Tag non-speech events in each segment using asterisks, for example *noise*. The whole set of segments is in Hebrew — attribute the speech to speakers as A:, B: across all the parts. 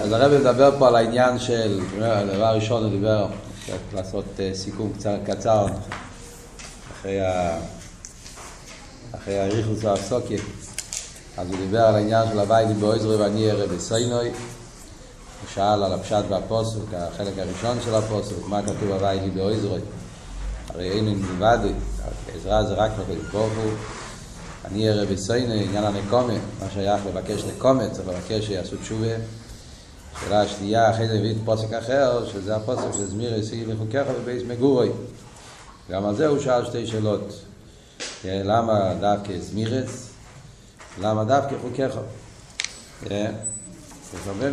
A: אז הרב מדבר פה על העניין של, הדבר הראשון הוא דיבר, לעשות סיכום קצר קצר אחרי, ה... אחרי הריחוס והסוקי אז הוא דיבר על העניין של הביילים באויזרי ואני אראה בסוינוי הוא שאל על הפשט והפוסק, החלק הראשון של הפוסק, מה כתוב הביילים באויזרי הרי אין מלבד, עזרה זה רק לקדוש ברוך הוא. אני אראה בסוינוי, עניין הנקומה, מה שייך לבקש נקומה, צריך לבקש שיעשו תשובה שאלה השנייה, אחרי זה הביא את פוסק אחר, שזה הפוסק של זמיר ישיא לחוקיך בבייס מגורוי. גם על זה הוא שאל שתי שאלות. למה דווקא זמירס? למה דווקא חוקיך? יש הרבה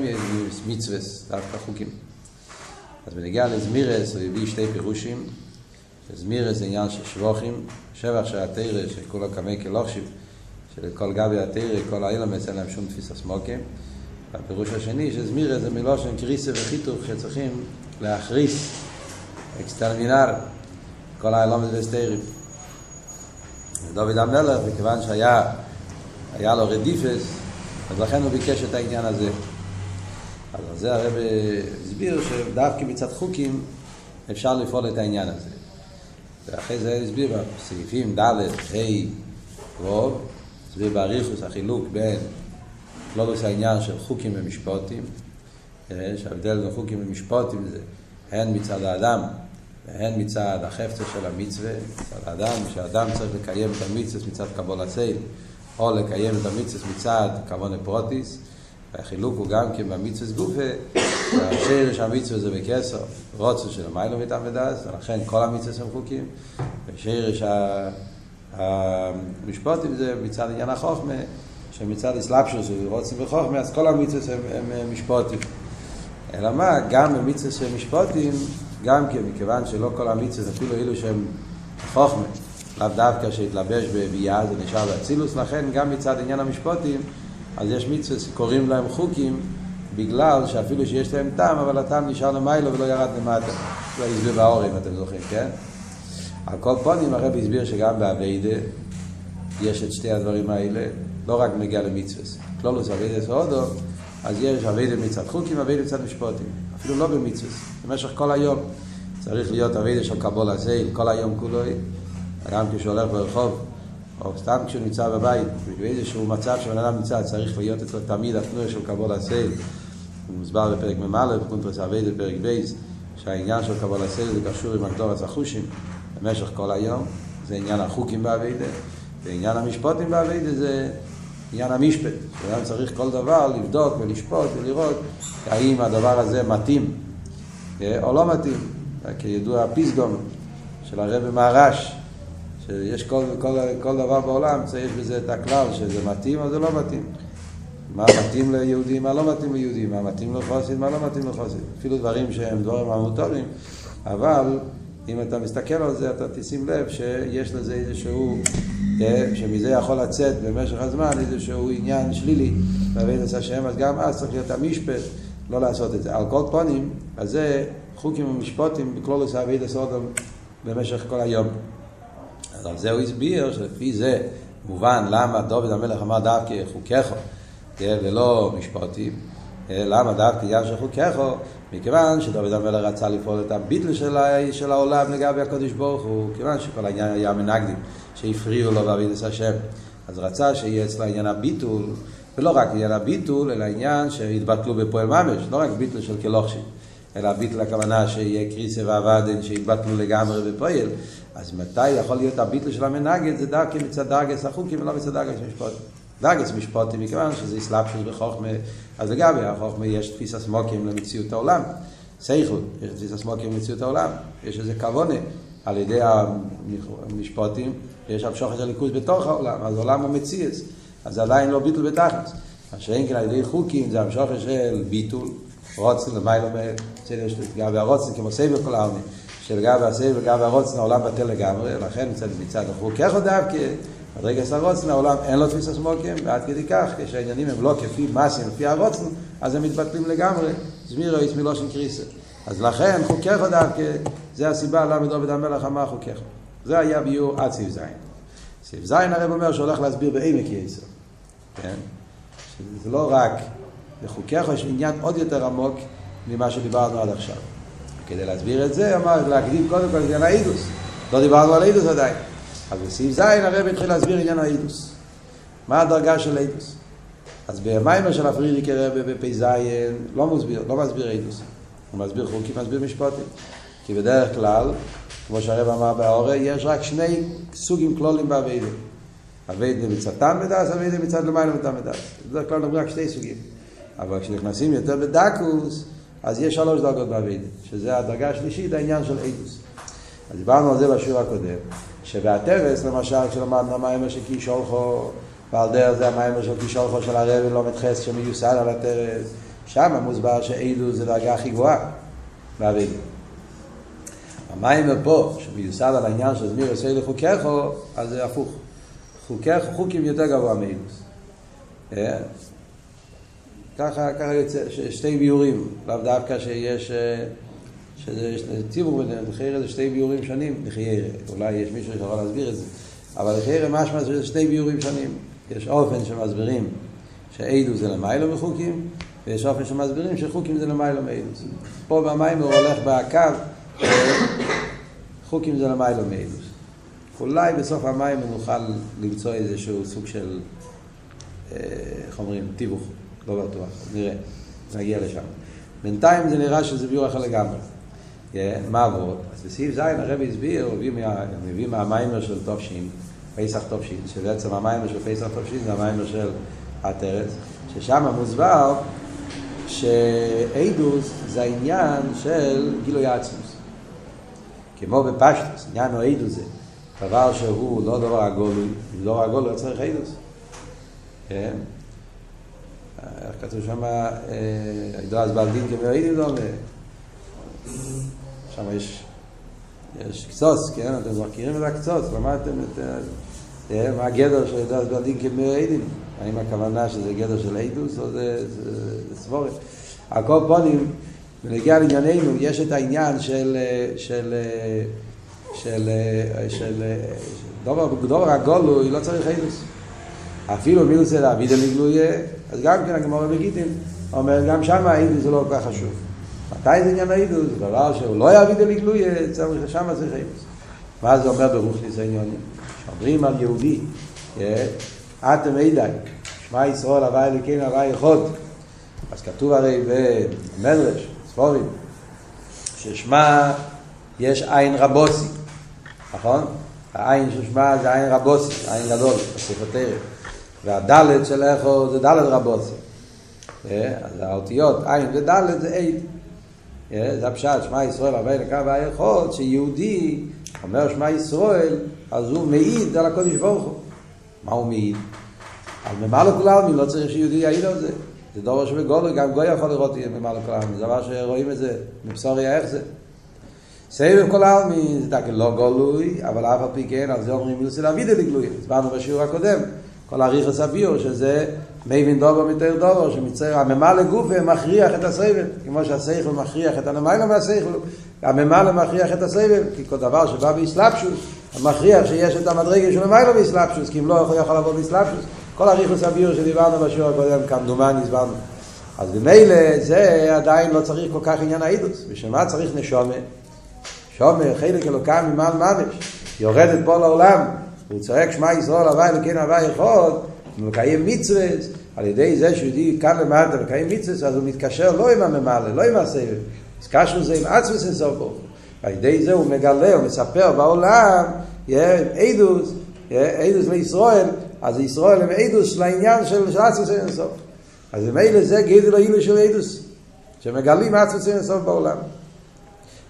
A: מצווס, דווקא חוקים. אז בנגיע לזמירס הוא הביא שתי פירושים. זמירס זה עניין של שבוכים, שבח של התרא, של כולו קמי של כל גבי התרא, כל האילמס, אין להם שום תפיסה סמוקים. הפירוש השני שזמירה זה מלושן קריסה וחיתוך שצריכים להכריס אקסטרמינר כל האלומת וסטיירים דוד המלך, מכיוון שהיה היה לו רדיפס, אז לכן הוא ביקש את העניין הזה. אז זה הרב הסביר שדווקא מצד חוקים אפשר לפעול את העניין הזה. ואחרי זה הסביר בסעיפים ד', ה', ו', הסביר באריכוס החילוק בין עושה העניין של חוקים ומשפוטים, שההבדל בין חוקים ומשפוטים זה הן מצד האדם והן מצד החפצה של המצווה, מצד האדם, שהאדם צריך לקיים את המצווה מצד קבול הצייל, או לקיים את המצווה מצד כבון הפרוטיס, והחילוק הוא גם כן במצווה גופה, שהשרש המצווה זה בכסר, רוצו של המיילו מתעמדס, ולכן כל המצווה הם חוקים, ושרש המשפוטים זה מצד עניין החוכמה, שמצד אסלאפשוס ורוצים בחוכמה, אז כל המצווה הם, הם, משפוטים. אלא מה, גם במצווה של משפוטים, גם כן, מכיוון שלא כל המצווה, אפילו אלו שהם חוכמה, לאו דווקא שהתלבש בביאה, זה נשאר באצילוס, לכן גם מצד עניין המשפוטים, אז יש מצווה שקוראים להם חוקים, בגלל שאפילו שיש להם טעם, אבל הטעם נשאר למיילו ולא ירד למטה. לא הסביר באור, אם אתם זוכרים, כן? על כל פונים הרב הסביר שגם באביידה יש את שתי הדברים האלה, לא רק מגיע למצווס. כלולוס אביידס הודו, אז יש אביידה מצד חוקים, אביידה מצד משפוטים. אפילו לא במצווס, במשך כל היום. צריך להיות אביידה של קבול הזייל, כל היום כולו, גם כשהוא הולך ברחוב, או סתם כשהוא נמצא בבית, באיזשהו מצב שבן אדם נמצא, צריך להיות אצלו תמיד התנועה של קבלת עול. הוא מוסבר בפרק מ"א, קונטרס העבודה בפרק ב', שהעניין של קבלת עול זה קשור עם הגדרת החושים במשך כל היום, זה עניין החוקים בעבודה. ועניין המשפטים בעבודה זה עניין המשפט. שאדם צריך כל דבר לבדוק ולשפוט ולראות האם הדבר הזה מתאים או לא מתאים. כידוע הפתגם של הרבי מהר"ש, שיש כל, כל, כל דבר בעולם, יש בזה את הכלל שזה מתאים או זה לא מתאים. מה מתאים ליהודים, מה לא מתאים ליהודים, מה מתאים לחוסים, מה לא מתאים לחוסים. אפילו דברים שהם דברים המוטורים, אבל אם אתה מסתכל על זה, אתה תשים לב שיש לזה איזשהו, שמזה יכול לצאת במשך הזמן איזשהו עניין שלילי בעבודת השם, אז גם אז צריך להיות המשפט, לא לעשות את זה. על כל פונים, אז זה חוקים ומשפוטים בכלולוס עבודת סודום במשך כל היום. אז על זה הוא הסביר שלפי זה מובן למה דוד המלך אמר דווקא חוקיך ולא משפוטים. למה דווקא של חוקיך? מכיוון שדוד המלך רצה לפעול את הביטל של, של העולם לגבי הקדוש ברוך הוא, כיוון שכל העניין היה מנגדים שהפריעו לו בעבידת השם, אז רצה שיהיה אצלו עניין הביטול, ולא רק עניין הביטול, אלא עניין שהתבטלו בפועל ממש, לא רק ביטול של כלוכשי, אלא ביטול הכוונה שיהיה קריסה ועבדן שהתבטלו לגמרי בפועל, אז מתי יכול להיות הביטול של המנגד? זה דווקא מצד דרגס החוקים ולא מצד דרגס משפוטים. דרגס משפוטים, מכיוון שזה אסלאפשוס בחוכמה, אז לגבי החוכמה יש תפיסה סמוקים למציאות העולם. סייכות, יש תפיסה סמוקים למציאות העולם. יש איזה כוונה על ידי המשפוטים, יש המשוכת של ליכוז בתוך העולם, אז העולם הוא מציאס, אז זה עדיין לא ביטול בתכלס. מה שאין כן על ידי חוקים זה המשוכת של ביטול, רוצן למיילא לגבי הרוצן כמו סייבר כל העלמי, שלגבי הסייבר לגבי הרוצן העולם בטל לגמרי, לכן מצד מצד החוקך עוד דווקא ברגע שהרוצן העולם אין לו תפיסה סמוקים, ועד כדי כך, כשהעניינים הם לא כפי מסים, לפי הרוצן, אז הם מתבטלים לגמרי, זמירו יש מלושן קריסה. אז לכן חוקך דווקא, זה הסיבה למה דוד המלך אמר חוקך. זה היה ביור עד סעיף זין. סעיף זין הרב אומר שהולך להסביר בעמק יסר. כן? שזה לא רק בחוקיך יש עניין עוד יותר עמוק ממה שדיברנו עד עכשיו. כדי להסביר את זה, אמר להקדים קודם כל עניין האידוס. לא דיברנו על האידוס עדיין. אז בסעיף ז' הרב התחיל להסביר עניין האידוס. מה הדרגה של אידוס? אז במיימר של הפרידיקי רבי בפ"ז לא מסביר, לא מסביר אידוס. הוא מסביר חוקים, מסביר משפטים. כי בדרך כלל, כמו שהרב אמר בהורה, יש רק שני סוגים כלולים באביידה. אביידה מצד תם מדס, אביידה מצד למעלה מתם מדס. בדרך כלל נאמר רק שני סוגים. אבל כשנכנסים יותר בדקוס, אז יש שלוש דרגות באביידה, שזה הדרגה השלישית, העניין של אידוס. אז דיברנו על זה בשיעור הקודם, שבהטרס, למשל, כשלמדנו המיימר של קיש הולכו, ועל דרך זה המיימר של קיש הולכו של הרבי לא מתחס שמיוסד על הטרס, שם מוסבר שאידוס זה דרגה הכי גבוהה באביידה. המיימר פה, שמיוסד על העניין של זמיר עושה לחוקיכו, אז זה הפוך. חוקיך, חוקים יותר גבוה מאידוס. ככה, ככה יוצא, שתי ביורים, לאו דווקא שיש, שזה ציבור ביניהם, לחיירה זה שתי ביורים שונים, לחיירה, אולי יש מישהו שיכול להסביר את זה, אבל לחיירה משמע זה שתי ביורים שונים, יש אופן שמסבירים שאידו זה למיילו מחוקים, ויש אופן שמסבירים שחוקים זה למיילו מאידו. פה במים הוא הולך בקו, חוקים זה למיילו מאידו. אולי בסוף המים נוכל למצוא איזשהו סוג של, איך אומרים, תיווך. לא בטוח, נראה, נגיע לשם. בינתיים זה נראה שזה ביור אחר לגמרי. מה עבוד? אז בסעיף ז' הרבי הסביר, הוא מביא מהמיימר של תופשין, פסח תופשין, שבעצם המיימר של פסח תופשין זה המיימר של הטרס, ששם מוסבר שאידוס זה העניין של גילוי עצמוס. כמו בפשטוס, עניין הוא אידוס זה דבר שהוא לא דבר הגולוי, אם לא הגולוי לא צריך אידוס. כן? איך כתוב שם, עידו אז בעל דין כמראידים דומה. שם יש, יש קצוץ, כן? אתם מכירים את הקצוץ, למדתם את... מה הגדר של עידו אז בעל דין כמראידים? האם הכוונה שזה גדר של אידוס או זה סבורת? על כל פונים, בנגיע לענייננו, יש את העניין של... של של, של, דובר, דובר הגולו, לא צריך אידוס. אפילו מי רוצה להביא דלגלויה, אז גם כן הגמור בגיטין אומר, גם שם האידוס זה לא כל כך חשוב. מתי זה עניין האידוס? זה דבר שהוא לא יביא דלגלויה, צריך, שם צריך אידוס. מה זה אומר ברוכניס העניונים? שאומרים על יהודי, אתם אידי, שמע ישראל הווי אלוקינו הווי אחד. אז כתוב הרי במדרש, ספורים, ששמה יש עין רבוסי, נכון? העין ששמה זה עין רבוסי, עין גדול, בספר תרם. והדלת של איכו זה דלת רבוסי. אז האותיות עין ודלת זה עין. זה הפשט, שמע ישראל הרבה לקו היכול, שיהודי אומר שמע ישראל, אז הוא מעיד על הקודש ברוך הוא. מה הוא מעיד? על ממלא כל העלמין, לא צריך שיהודי יעיד על זה. זה דבר שבגולו, גם גוי יכול לראות ממלא כל העלמין, זה דבר שרואים את זה, מבשוריה איך זה. סבב כל העלמין, זה דקה לא גולוי, אבל אף על פי כן, על זה אומרים מילסי להביא דלגלוי. הסברנו בשיעור הקודם, כל הריחס הביור, שזה מבין דובר מתאר דובר, שמצטער, הממלא גוף מכריח את הסבב, כמו שהסייכל מכריח את הנמלא מהסייכל, הממלא מכריח את הסבב, כי כל דבר שבא באסלאפשוס, מכריח שיש את המדרגה של הממלא באסלאפשוס, כי אם לא יכול לבוא באסלאפשוס, כל הריחס הביור שדיברנו בשיעור הקודם, כמדומני הסברנו. אז במילא זה עדיין לא צריך כל כך עניין האידוס, בשביל מה צריך נשומה? שומר, חלק אלוקם ממעל ממש, יורדת פה לעולם, הוא צועק שמע ישראל הווי אלוקינו הווי אחד, הוא מקיים מצווה, על ידי זה שהוא יהודי כאן למטה מקיים מצווה, אז הוא מתקשר לא עם הממלא, לא עם הסבב, אז קשור זה עם עצמס אינסוף ברוך ועל ידי זה הוא מגלה, הוא מספר בעולם, עדוס, עדוס לישראל, אז ישראל הם עדוס של העניין של עצמס אינסוף. אז ממילא זה גידל אילו של עדוס, שמגלים עצמס אינסוף בעולם.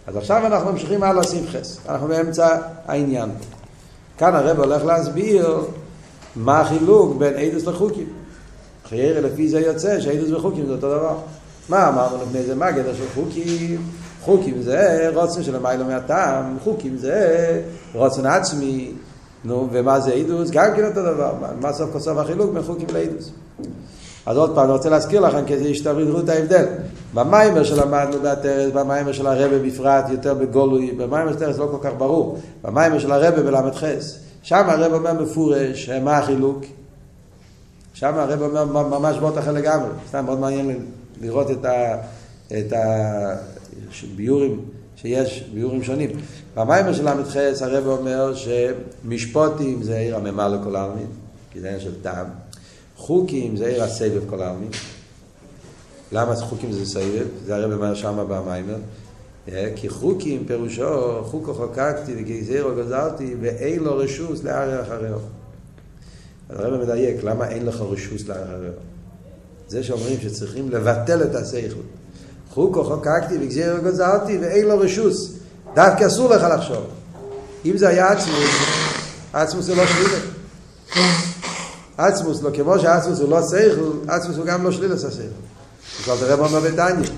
A: אז עכשיו אנחנו ממשיכים הלאה שמחס, אנחנו באמצע העניין. כאן הרב הולך להסביר מה החילוק בין אידוס לחוקים. חייר לפי זה יוצא שאידוס וחוקים זה אותו דבר. מה אמרנו לפני זה? מה הגדר של חוקים? חוקים זה רוצן של המיילו מהטעם, חוקים זה רוצן עצמי, נו, ומה זה אידוס? גם כן אותו דבר. מה סוף כל סוף החילוק בין חוקים לאידוס? אז עוד פעם, אני רוצה להזכיר לכם כדי שתראו את ההבדל. במיימר שלמדנו בהטרס, במיימר של הרבה בפרט, יותר בגולוי, במיימר של הטרס לא כל כך ברור. במיימר של הרבה בל"ח, שם הרבה אומר מפורש, מה החילוק? שם הרב אומר ממש באות אחר לגמרי. סתם מאוד מעניין לראות את, ה, את הביורים שיש, ביורים שונים. במיימר של ל"ח הרב אומר שמשפוטים זה עיר הממה לכל העלמין, כי זה עניין של טעם. חוקים זה עיר הסבב כל העלמין. למה חוקים זה סבב? זה הרב אומר שמה במיימר. אה, כי חוקים פירושו חוקו חוקקתי וגזירו גזרתי ואין לו רשוס לערער אחריו. אז הרב מדייק, למה אין לך רשוס לערער? זה שאומרים שצריכים לבטל את השכל. חוקו חוקקתי וגזירו גזרתי ואין לו רשוס. דווקא אסור לך לחשוב. אם זה היה עצמוס, עצמוס זה לא שלילה. עצמוס לא, כמו שעצמוס הוא לא שכל, עצמוס הוא גם לא שלילה השכל. כבר תראה מה אומר בדניה.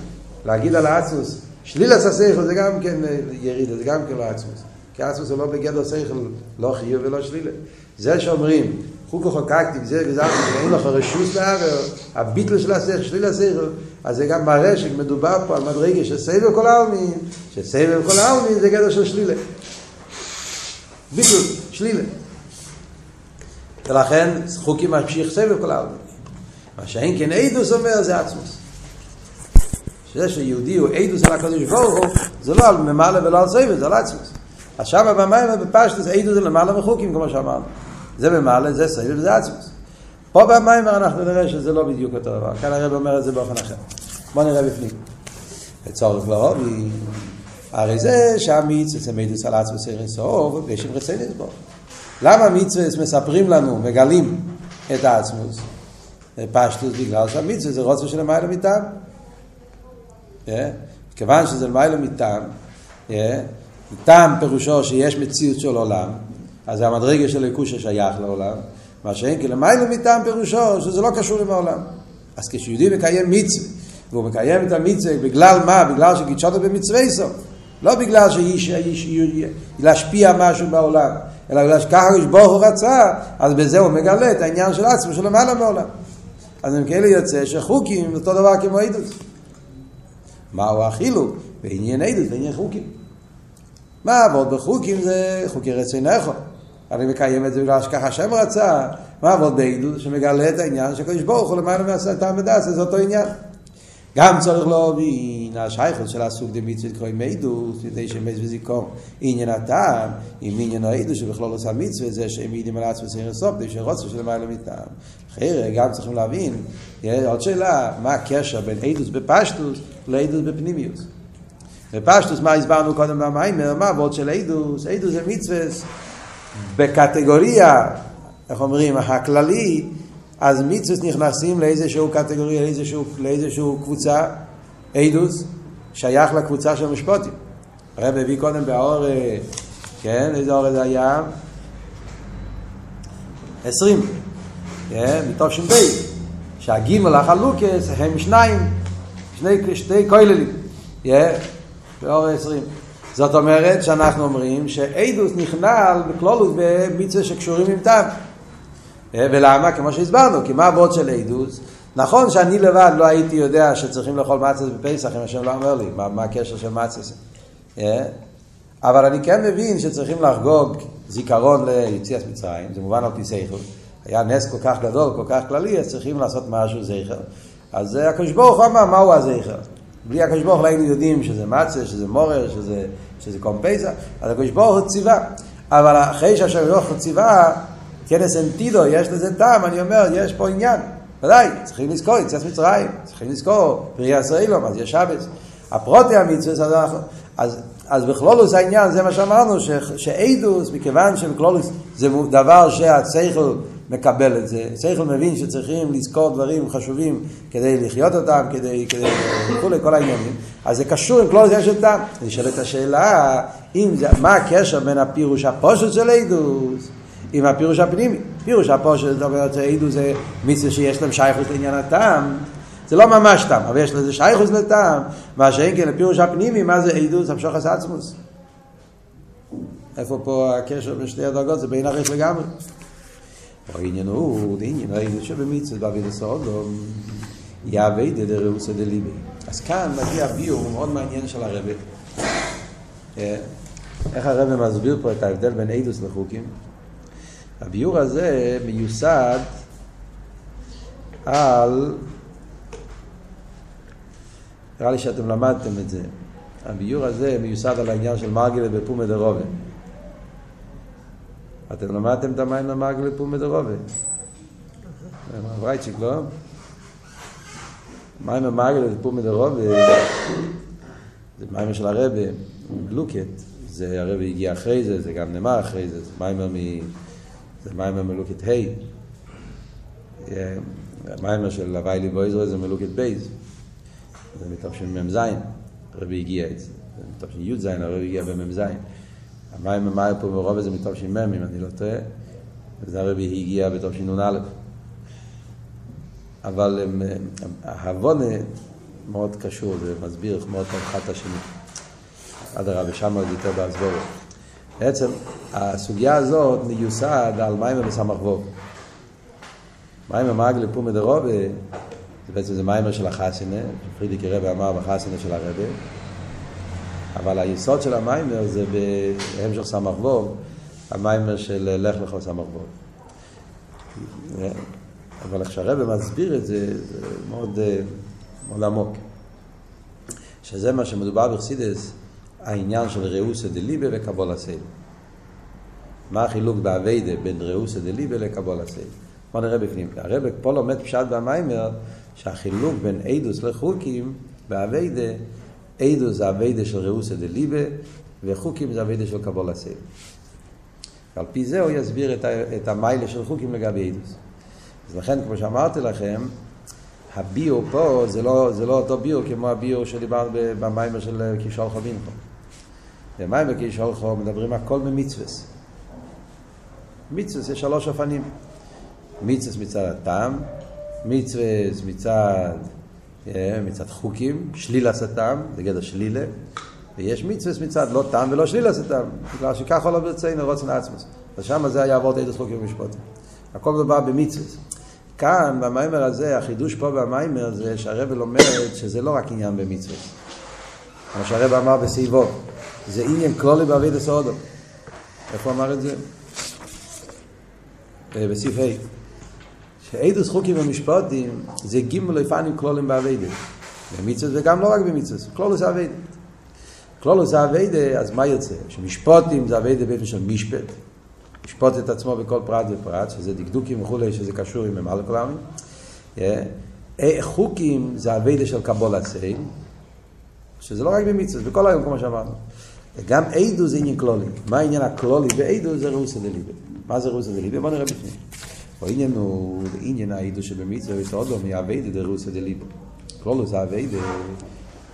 A: להגיד על העצמוס שלילת השכל זה גם כן ירידה, זה גם כן לא עצמוס. כי עצמוס הוא לא בגדר שכל, לא חיוב ולא שלילה. זה שאומרים, חוקו חוקקתי, זה וזרתי, ואין לך רשוס לערער, הביטל של השכל, שליל השכל, אז זה גם מראה שמדובר פה על מדרגה של סבב כל העלמין, שסבב כל העלמין זה גדר של שלילה. ביטל, שלילה. ולכן חוקים ממשיך סבב כל העלמין. מה שאין כן עדוס אומר זה עצמוס. שזה שיהודי הוא עדוס על הקדוש ברוך הוא, זה לא על ממלא ולא על סבב, זה על עצמוס. אז שם במים בפשטוס עדוס זה למעלה מחוקים, כמו שאמרנו. זה ממלא, זה סבב, זה עצמוס. פה במים אנחנו נראה שזה לא בדיוק אותו דבר. כאן הרב אומר את זה באופן אחר. בוא נראה בפנים. לצורך לרובי, הרי זה שהמצווה זה מידוס על עצמוס אין סוף, ויש רצי לסבור. למה מצווה מספרים לנו, מגלים את העצמוס? פשטוס בגלל שהמצווה זה רוצה של המעלה מטעם. כיוון שזה למעלה מטעם, טעם פירושו שיש מציאות של עולם, אז המדרגה של הליכוש ששייך לעולם, מה שאין למעלה מטעם פירושו שזה לא קשור עם העולם. אז כשיהודי מקיים מצווה, והוא מקיים את המצווה בגלל מה? בגלל שגידשותו במצווה סוף. לא בגלל להשפיע משהו בעולם, אלא בגלל שככה ברוך הוא רצה, אז בזה הוא מגלה את העניין של עצמו, של למעלה מעולם. אז אם כאלה יוצא שחוקים אותו דבר כמו עדות. מהו החילוק? בעניין עדות ועניין חוקים. מה עבוד בחוקים זה חוקי רצונך. אני מקיים את זה בגלל שככה השם רצה. מה עבוד בעדות? שמגלה את העניין שהקדוש ברוך הוא למעלה מהסתם ודס, זה אותו עניין. גם צריך להבין, השייכות של הסוג דמיצות קרוי מידוס, מפני שמז וזיכור עניין הטעם, עם עניין העדוס שבכלול עושה מצווה, זה שהם מעידים על עצמם סעיר הסוף, כדי שרוצה שלמעלה מטעם. אחרי גם צריכים להבין, עוד שאלה, מה הקשר בין עדוס בפשטוס לעדוס בפנימיוס. בפשטוס, מה הסברנו קודם במיימר, מה עבוד של עדוס? עדוס זה מצווה בקטגוריה, איך אומרים, הכללי, אז מצווה נכנסים לאיזשהו קטגוריה, לאיזשהו, לאיזשהו קבוצה, עדוס, שייך לקבוצה של משפוטים. הרב הביא קודם באור, כן, איזה אור זה היה? עשרים, כן, בית, שהגימל החלוקס הם שניים, שני, שני כוללים, כן, באור עשרים. זאת אומרת שאנחנו אומרים שעדוס נכנל בכלולות במצווה שקשורים עם טעם. ולמה? כמו שהסברנו, כי מה הוורד של עדוס? נכון שאני לבד לא הייתי יודע שצריכים לאכול מצס בפסח, אם השם לא אומר לי, מה, מה הקשר של מצס? אבל אני כן מבין שצריכים לחגוג זיכרון ליציאת מצרים, זה מובן על פי סייכל. היה נס כל כך גדול, כל כך כללי, אז צריכים לעשות משהו זכר. אז הקדוש ברוך הוא אמר, מהו הזכר? בלי הקדוש ברוך הוא היינו יודעים שזה מצה, שזה מורר, שזה, שזה קומפייסה, אז הקדוש ברוך הוא ציווה. אבל אחרי שהקדוש ברוך הוא ציווה, כנס אנטידו, יש לזה טעם, אני אומר, יש פה עניין. ודאי, צריכים לזכור יציאת מצרים, צריכים לזכור פרי ישראלום, אז יש שבס. הפרוטי המצווה, אז, אז, אז בכלולוס העניין, זה מה שאמרנו, שעדוס, מכיוון שבכלולוס זה דבר שהצייכל מקבל את זה, הצייכל מבין שצריכים לזכור דברים חשובים כדי לחיות אותם, כדי, כדי, וכולי, כל העניינים, אז זה קשור עם כלולוס יש את טעם. נשאלת השאלה, אם זה, מה הקשר בין הפירוש הפושט של עדוס, עם הפירוש הפנימי. פירוש הפושט, זאת אומרת, עדו זה מצווה שיש להם שייכות לעניין הטעם. זה לא ממש טעם, אבל יש לזה שייכות לטעם. מה שאין כן הפירוש הפנימי, מה זה עדו? זה המשוך עצמוס. איפה פה הקשר בין שתי הדרגות? זה בין הריך לגמרי. העניין הוא, עניין העדות שבמצווה באביד הסעודום, יהווה דדרעוסא דליבי. אז כאן מגיע ביור מאוד מעניין של הרבי. איך הרבי מסביר פה את ההבדל בין עדוס לחוקים? הביור הזה מיוסד על... נראה לי שאתם למדתם את זה. הביור הזה מיוסד על העניין של מרגלת בפומא דרובה. אתם למדתם את המים למרגלת בפומא דרובה? רייצ'יק, לא? מים המרגלת בפומא דרובה זה מים של הרבה, גלוקת. זה הרבי הגיע אחרי זה, זה גם נאמר אחרי זה, זה מיימר, מ... זה מיימר מלוקת ה', המיימר של הווי לי בויזרו זה מלוקת בייז, זה מתשמ"ז, הרבי הגיע את זה, זה מתש"י הרבי הגיע במ"ז. המיימר מאיר פה ברוב זה מתש"מ, אם אני לא טועה, וזה הרבי הגיע בתשנ"א. אבל ההבונה מאוד קשור, זה מסביר מאוד את השני. אדרבה, שם עוד יותר בהסבורת. בעצם הסוגיה הזאת מיוסד על מים בסמ"ך ווב. מים המגלה פומא דרובה, זה בעצם זה מיימר של החסינה, פרידיק רבי אמר בחסינה של הרבי, אבל היסוד של המיימר זה בהמשך סמ"ך ווב, המיימר של לך לך סמ"ך ווב. אבל איך שהרבי מסביר את זה, זה מאוד, מאוד עמוק. שזה מה שמדובר בחסידות, העניין של רעותא דליבא וקבלת עול. מה החילוק בעבודה בין רעותא דליבא לקבלת עול? בוא נראה בפנים. הרב פה לומד פשט במאמר שהחילוק בין עדות לחוקים בעבודה, עדות זה עבודה של רעותא דליבא וחוקים זה עבודה של קבלת עול. על פי זה הוא יסביר את, את המעלה של חוקים לגבי עדות. אז לכן, כמו שאמרתי לכם, הביור פה זה לא, זה לא אותו ביור כמו הביור שדיברנו במיימר של קישול חובינכו. במים בקיש הולכו מדברים הכל במצווס. מצווס יש שלוש אופנים. מצווס מצד הטעם, מצווס מצד, מצד חוקים, שליל הטעם, זה גדר שלילה, ויש מצווס מצד לא טעם ולא שליל הטעם, בגלל שככה לא ברצינו רוצן עצמוס. אז שם זה היה עבוד עדות חוקים ומשפטים. הכל מדובר במצווס. כאן, במיימר הזה, החידוש פה במיימר זה שהרבל לומד שזה לא רק עניין במצווה. כמו שהרב אמר בסביבו, זה עניין כלולי בעביד הסעודו. איפה אמר את זה? אה, בסעיף ה' שעדוס חוקים ומשפטים זה גימל לפנים כלולים בעבידה. במצווה וגם לא רק במצווה, כלולוס עבידה. כלולוס עבידה, אז מה יוצא? שמשפטים זה עבידה באופן של משפט. לשפוט את עצמו בכל פרט ופרט, שזה דקדוקים וכולי, שזה קשור עם ממלא כלמים. אה, חוקים זה עבידה של קבול הסייל, שזה לא רק במצווה, בכל היום כמו שאמרנו. וגם עדו זה עניין כלולי. מה העניין הכלולי בעדו זה ראוסא דליבה. מה זה ראוסא דליבה? בוא נראה בפנים. העניין הוא עניין העדו שבמצווה ותעודו מהאביידה דראוסא דליבה. כלולו זה אביידה,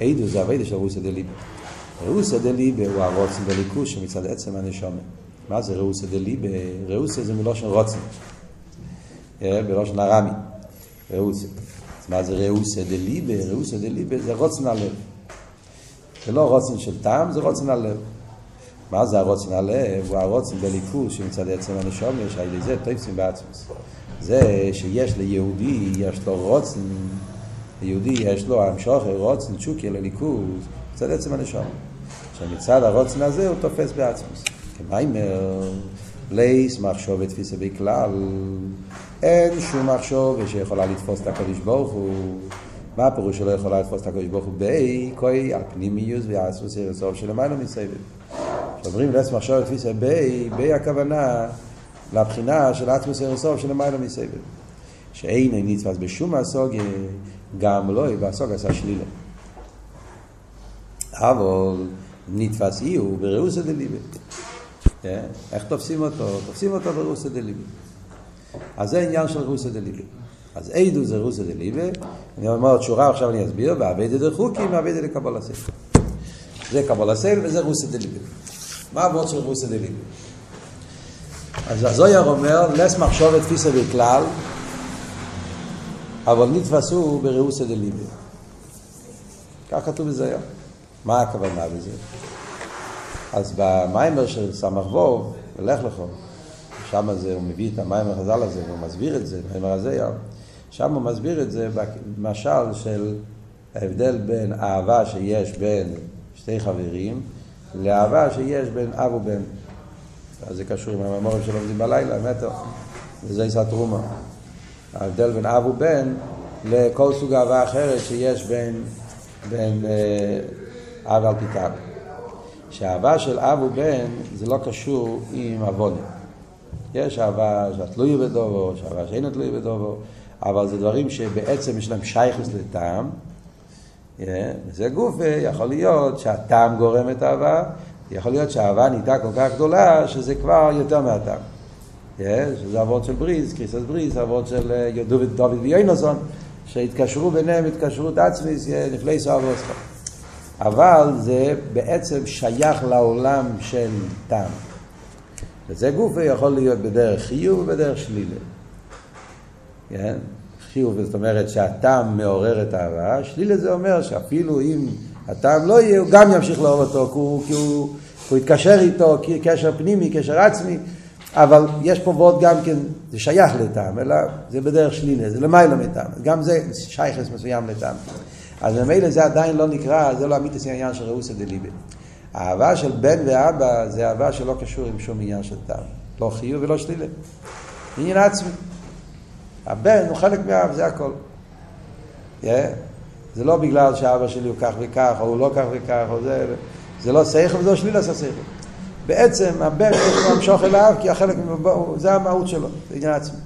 A: עדו זה אביידה של ראוסא דליבה. ראוסא דליבה הוא הרוצן בליכוש שמצד עצם הנשומה. מה זה ראוסא דליבה? ראוסא זה מלושן רוצן. בלושן ארמי. ראוסא. מה זה ראוסא דליבה? ראוסא דליבה זה רוצן הלב. זה לא רוצן של טעם, זה רוצן הלב. מה זה הרוצן הלב? הוא הרוצן בליכוז שמצד עצם הנשום יש על זה תופסים בעצמוס. זה שיש ליהודי, יש לו רוצן, ליהודי יש לו המשוך, רוצן צ'וקי לליכוז, מצד עצם הנשום. שמצד הרוצן הזה הוא תופס בעצמוס. כמיימר, לייס מחשוב ותפיסה בכלל, אין שום מחשוב שיכולה לתפוס את הקדוש ברוך הוא. מה הפירוש שלא יכולה לתפוס את הקדוש ברוך הוא? בי, כוי, על פנימיוס ויעשוס ירסוף של המיילו מסביב. כשאומרים לס מחשוב ותפיסה בי, בי הכוונה לבחינה של עצמוס ירסוף של המיילו מסביב. שאין נתפס בשום הסוגיה, גם לא בסוג עשה שלילה. אבל נתפס אי הוא בראוסא דליבה. איך תופסים אותו? תופסים אותו בראוסא דליבה. אז זה עניין של ראוסא דליבה. אז אידו זה רוסא דליבה, אני אומר עוד שורה, עכשיו אני אסביר, ועבדי דחוקים, ועבדי לקבול הסייל. זה קבול הסייל וזה רוסא דליבה. מה העבוד של רוסא דליבה? אז הזויר אומר, לס מחשוב את תפיסה בכלל, אבל נתפסו ברוסא דליבה. כך כתוב בזה היום. מה הכוונה בזה? אז במיימר של סמ"ך ווב, ולך לך, שם זה, הוא מביא את המיימר חז"ל הזה, והוא מסביר את זה, המיימר הזה היום. שם הוא מסביר את זה במשל של ההבדל בין אהבה שיש בין שתי חברים לאהבה שיש בין אב ובן. אז זה קשור עם הממורים שלומדים בלילה, מטר, וזה יצא תרומה. ההבדל בין אב ובן לכל סוג אהבה אחרת שיש בין, בין אה, אב על פיתיו. שהאהבה של אב ובן זה לא קשור עם עוונה. יש אהבה שתלוי בדובו, יש אהבה שאינו תלוי בדובו, אבל זה דברים שבעצם יש להם שייכוס לטעם. וזה גוף, יכול להיות שהטעם גורם את האהבה, יכול להיות שהאהבה נהייתה כל כך גדולה שזה כבר יותר מהטעם. שזה אבות של בריז, קריסס בריז, אבות של אה, דוד, דוד ויונוסון, שהתקשרו ביניהם התקשרות עצמית, נפלי סוהר אבל זה בעצם שייך לעולם של טעם. וזה גוף יכול להיות בדרך חיוב ובדרך שלילה. כן? חיוב זאת אומרת שהטעם מעורר את האהבה, שלילה זה אומר שאפילו אם הטעם לא יהיה, הוא גם ימשיך לאהוב אותו, כי הוא, כי הוא, הוא יתקשר איתו, קשר פנימי, קשר עצמי, אבל יש פה ועוד גם כן, זה שייך לטעם, אלא זה בדרך שלילה, זה למעלה מטעם, גם זה שייכס מסוים לטעם. אז ממילא זה עדיין לא נקרא, זה לא אמיתיס העניין של ראוסא דליבה. האהבה של בן ואבא זה אהבה שלא קשור עם שום עניין של טעם. לא חיוב ולא שלילה. עניין עצמי. הבן הוא חלק מהאב, זה הכל. Yeah. זה לא בגלל שאבא שלי הוא כך וכך, או הוא לא כך וכך, או זה, זה לא שכל וזה לא שלילה של שכל. בעצם הבן לו למשוך אליו, כי החלק, זה המהות שלו, זה עניין עצמי.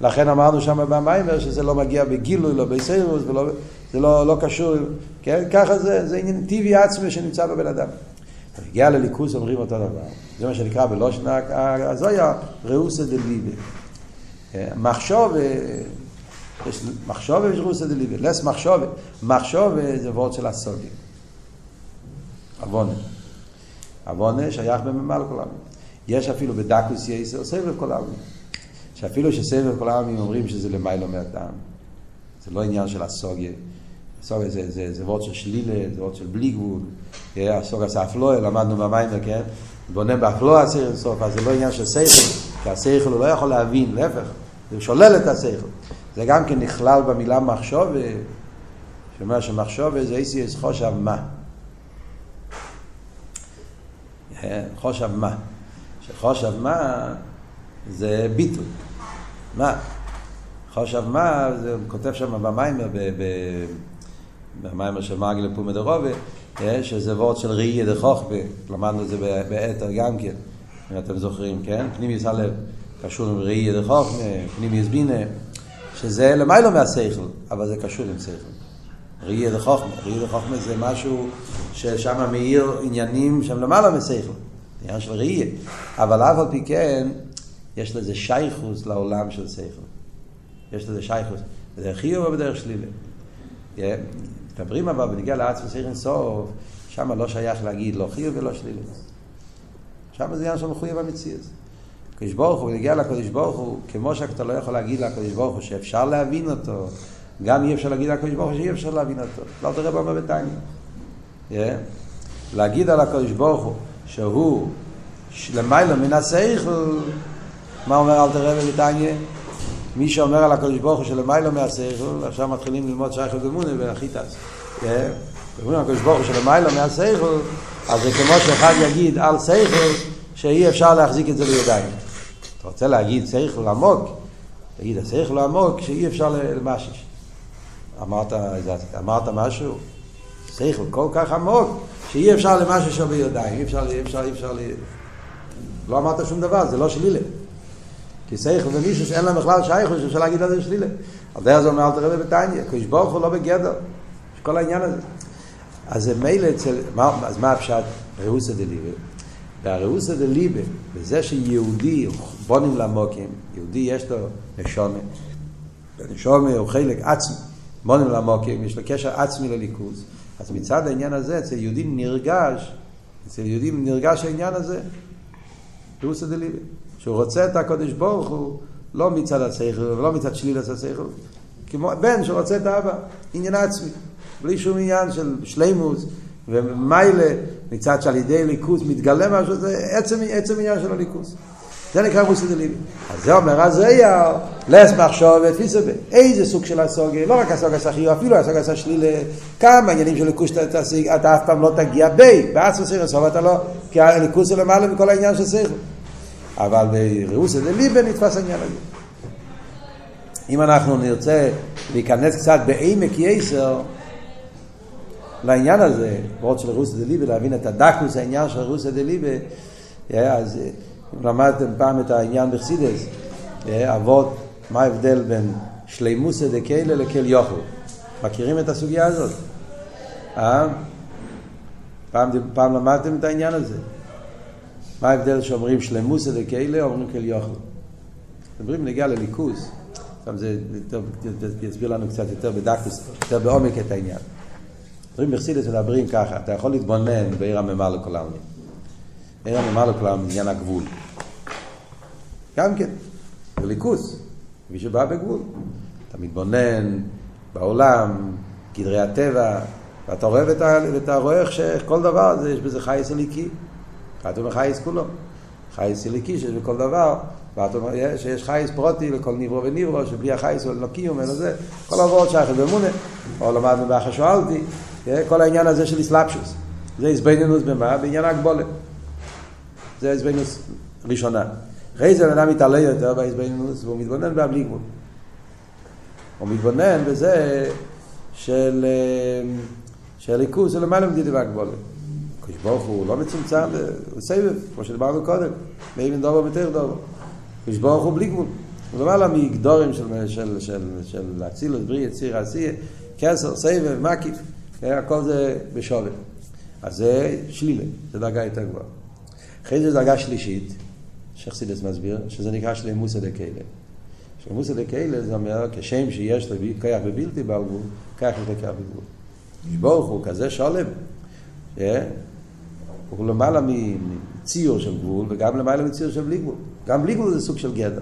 A: לכן אמרנו שם במיימר שזה לא מגיע בגילוי, לא בסיירוס, ולא, זה לא, לא קשור, כן? ככה זה, זה עניין טבעי עצמי שנמצא בבן אדם. הגיע לליכוס אומרים אותו דבר. זה מה שנקרא בלושן הזויה, ראוסא דליבה. מחשוב, יש מחשוב ויש ראוסא דליבה. לס מחשוב, מחשוב זה וורד של הסוגים. עוונה. עוונה שייך בממל כל העמים. יש אפילו בדקוס יסר סבב כל העמים. שאפילו שסבב כל העמים אומרים שזה למיילו מהטעם. זה לא עניין של הסוגיה. הסוגיה זה, זה, זה וורד של שלילה, זה וורד של בלי גבול. הסוגיה זה אפלואה, למדנו במים, כן? בונה באפלואה הסייכל סוף, אז זה לא עניין של סייכל, כי הסייכל הוא לא יכול להבין, להפך, זה שולל את הסייכל. זה גם כן נכלל במילה מחשוב, שאומר שמחשוב זה איסי חושב מה. חושב מה. שחושב מה זה ביטול. מה? חושב מה, זה כותב שם במיימר, במיימר של מרגל פומא דרובה, שזה וורד של ראי דחוכבה, למדנו את זה באתר גם כן, אם אתם זוכרים, כן? פנימיוס הלב קשור עם ראי דחוכמה, פנימיוס בינה, שזה למיילו מהשכל, אבל זה קשור עם שכל. ראי דחוכמה, ראי דחוכמה זה משהו ששם מאיר עניינים שהם למעלה משכל, עניין של ראי, אבל אף על פי כן, יש לזה שייכוס לעולם של שכל. יש לזה שייכוס, בדרך חיוב או בדרך שלילה. מדברים אבל בנגיע לארץ וסייכן סוף, שם לא שייך להגיד לא חיוב ולא שלילה. שם זה עניין של מחויב המציאות. הקדוש ברוך הוא, בנגיע לקדוש ברוך הוא, כמו שאתה לא יכול להגיד לקדוש ברוך הוא שאפשר להבין אותו, גם אי אפשר להגיד לקדוש ברוך הוא שאי אפשר להבין אותו. לא תראה במה בתניא. להגיד על הקדוש ברוך הוא שהוא למעלה מן השכל, מה אומר אל תראה בביתניה? מי שאומר על הקדוש ברוך הוא שלמיילו מהשכל, עכשיו מתחילים ללמוד שייכות גמונה והחיטס. אומרים הקדוש ברוך הוא שלמיילו מהשכל, אז זה כמו שאחד יגיד על שכל שאי אפשר להחזיק את זה בידיים. אתה רוצה להגיד שכל עמוק? תגיד, השכל עמוק שאי אפשר למשיש. אמרת, אמרת משהו? שכל כל כך עמוק שאי אפשר למשהו שבידיים, אי אפשר, אי אפשר, אי אפשר, לא אמרת שום דבר, זה לא שלילה. כי סייכל זה מישהו שאין להם בכלל שייכות, שאפשר להגיד על זה שלילה. על זה אומר אל תראה בביתניה, קדוש ברוך הוא לא בגדר, יש כל העניין הזה. אז מילא אצל, אז מה הפשט? ראוסא דליבה. והראוסא דליבה, בזה שיהודי בונים למוקים, יהודי יש לו נשומה, ונשומה הוא חלק עצמי, בונים למוקים, יש לו קשר עצמי לליכוז. אז מצד העניין הזה, אצל יהודים נרגש, אצל יהודים נרגש העניין הזה, ראוסא דליבה. שהוא רוצה את הקודש ברוך הוא לא מצד השכל ולא מצד שלילת השכל, כמו בן שרוצה את האבא, עניין עצמי, בלי שום עניין של שלימוס ומיילה, מצד שעל ידי ליכוס מתגלה משהו, זה עצם, עצם עניין של הליכוס. זה נקרא מוסי דליבי. אז זה אומר, אז זה היה לס מחשוב ותפיסה איזה סוג של הסוגיה, לא רק הסוגיה הסחיו, אפילו הסוגיה השלילה, כמה עניינים של ליכוס תשיג, אתה אף פעם לא תגיע בי, בעצם סיר הסוף אתה לא, כי הליכוס זה למעלה מכל העניין של סיר. אבל בראוסא דליבה נתפס העניין הזה. אם אנחנו נרצה להיכנס קצת בעמק יסר לעניין הזה, ועוד של רוסיה דליבה, להבין את הדקוס העניין של רוסיה דליבה, אז אם למדתם פעם את העניין בחסידס, אבות, מה ההבדל בין שלימוסא דקיילה לכל יוכל. מכירים את הסוגיה הזאת? אה? פעם, פעם למדתם את העניין הזה. מה ההבדל שאומרים שלמוסא דקיילה, אומרים כל יוכל. מדברים נגיע לליכוס, גם זה יסביר לנו קצת יותר בדקוס, יותר בעומק את העניין. מדברים בחסידס מדברים ככה, אתה יכול להתבונן בעיר הממה לכל העלמין. עיר הממה לכל העלמין, עניין הגבול. גם כן, בליכוס, כפי שבא בגבול. אתה מתבונן בעולם, גדרי הטבע, ואתה רואה ואתה רואה איך שכל דבר זה, יש בזה חייס אליקי. כתוב בחייס כולו. חייס אליקי שיש בכל דבר, ואתה אומר שיש חייס פרוטי לכל ניברו וניברו, שבלי החייס הוא לא קיום, אלא זה, כל עבוד שייך באמונה, או למדנו באחר שואלתי, כל העניין הזה של אסלאפשוס. זה איזבנינוס במה? בעניין הגבולה. זה איזבנינוס ראשונה. אחרי זה אדם מתעלה יותר באיזבנינוס, והוא מתבונן בה בלי גבול. הוא מתבונן בזה של, של ליכוז של למעלה מדידי והגבולה. הקדוש ברוך הוא לא מצומצם, הוא סבב, כמו שדיברנו קודם, מאיבין דובו מתיר דובו. הקדוש ברוך הוא בלי גבול. הוא למעלה מגדורים של, של, של, של אצילות, בריא, יציר, עשייה, כסר, סבב, מקיף, הכל זה בשווה. אז זה שלילה, זה דרגה יותר גבוהה. אחרי זה דרגה שלישית, שחסידס מסביר, שזה נקרא שלמוסא דקיילה. שלמוסא דקיילה זה אומר, כשם שיש לו כוח בבלתי בעל גבול, כך יש לו כוח בגבול. ברוך הוא כזה שולם, הוא למעלה מציור של גבול, וגם למעלה מציור של בלי גבול. גם בלי גבול זה סוג של גדר.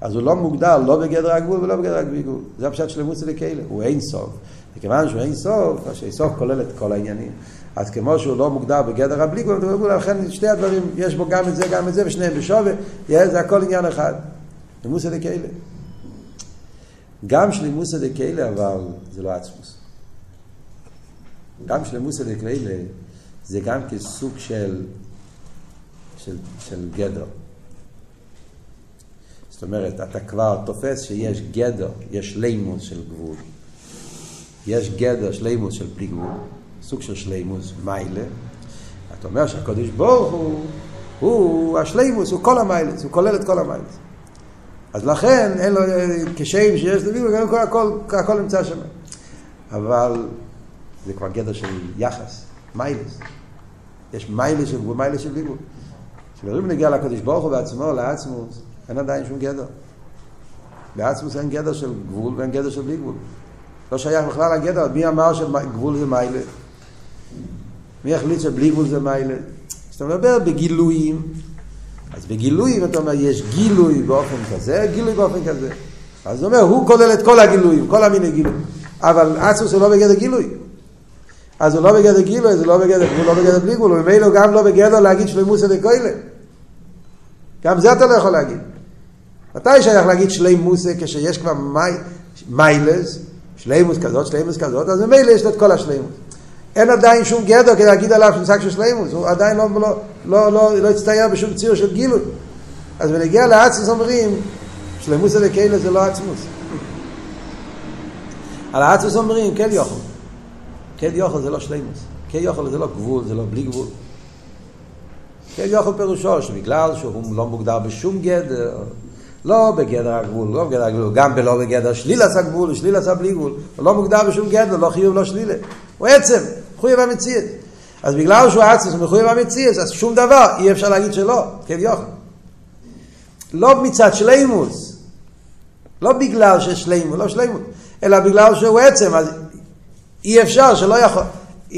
A: אז הוא לא מוגדר לא בגדר הגבול ולא בגדר הגבול. זה הפשט של מוסי לכאלה, הוא אין סוף. וכיוון שהוא אין סוף, אז סוף כולל את כל העניינים. אז כמו שהוא לא מוגדר בגדר הבלי גבול, לכן שתי הדברים, יש בו גם את זה, גם את זה, ושניהם בשווה, זה הכל עניין אחד. למוסי לכאלה. גם שלימוסא דקיילה אבל זה לא עצמוס. גם שלימוסא דקיילה זה גם כסוג של, של, של גדר. זאת אומרת, אתה כבר תופס שיש גדר, יש לימוס של גבול. יש גדר שלימוס של בלי סוג של שלימוס, מיילה. אתה אומר שהקדוש ברוך הוא, הוא השלימוס, הוא כל המיילס, הוא כולל את כל המיילס. אז לכן אין לו, כשם שיש דוד, הכל, הכל, הכל נמצא שם. אבל זה כבר גדר של יחס, מיילס. יש מיילס של גבול, מיילס של לימוד. כשמדברים נגיע לקדוש ברוך הוא בעצמו, לעצמוס, אין עדיין שום גדר. בעצמוס אין גדר של גבול ואין גדר של בלי גבול. לא שייך בכלל לגדר, מי אמר שגבול זה מיילה? מי החליט שבלי גבול זה מיילה? כשאתה מדבר בגילויים, אז בגילויים אתה אומר, יש גילוי באופן כזה, גילוי באופן כזה. אז הוא אומר, הוא כולל את כל הגילויים, כל המיני גילויים. אבל עצמוס הוא לא בגדר גילוי. אז הוא לא בגדר גילוי, זה לא בגדר, הוא לא בגדר בלי גבול, וממילא גם לא בגדר להגיד שלמוסא דקוילה. גם זה אתה לא יכול להגיד. מתי שייך להגיד שלימוסא כשיש כבר מי, מיילס, שלימוס כזאת, שלימוס כזאת, אז ממילא יש את כל השלימוס. אין עדיין שום גדר כדי להגיד עליו מושג של שלימוס, הוא עדיין לא, לא, לא, לא, לא הצטייר בשום ציר של גילוי. אז בנגיע לאצמוס אומרים, שלימוס אלוקינו זה לא עצמוס. על האצמוס אומרים, כן יוכל. כן יוכל זה לא שלימוס. כן יוכל זה לא גבול, זה לא בלי גבול. כן יוכל פירושו שבגלל שהוא לא מוגדר בשום גדר, לא בגדר הגבול, לא בגדר הגבול, גם בלא בגדר שלילס הגבול, ושלילס הבלי גבול, הוא לא מוגדר בשום גדר, לא חיוב, לא שלילה. הוא עצם, מחויב המציאות. אז בגלל שהוא עצמוס מחויב המציאות, אז שום דבר אי אפשר להגיד שלא, כן יוכל. לא מצד שלימוס, לא בגלל ששלימוס, לא שלימוס, אלא בגלל שהוא עצם, אז אי אפשר שלא יכול,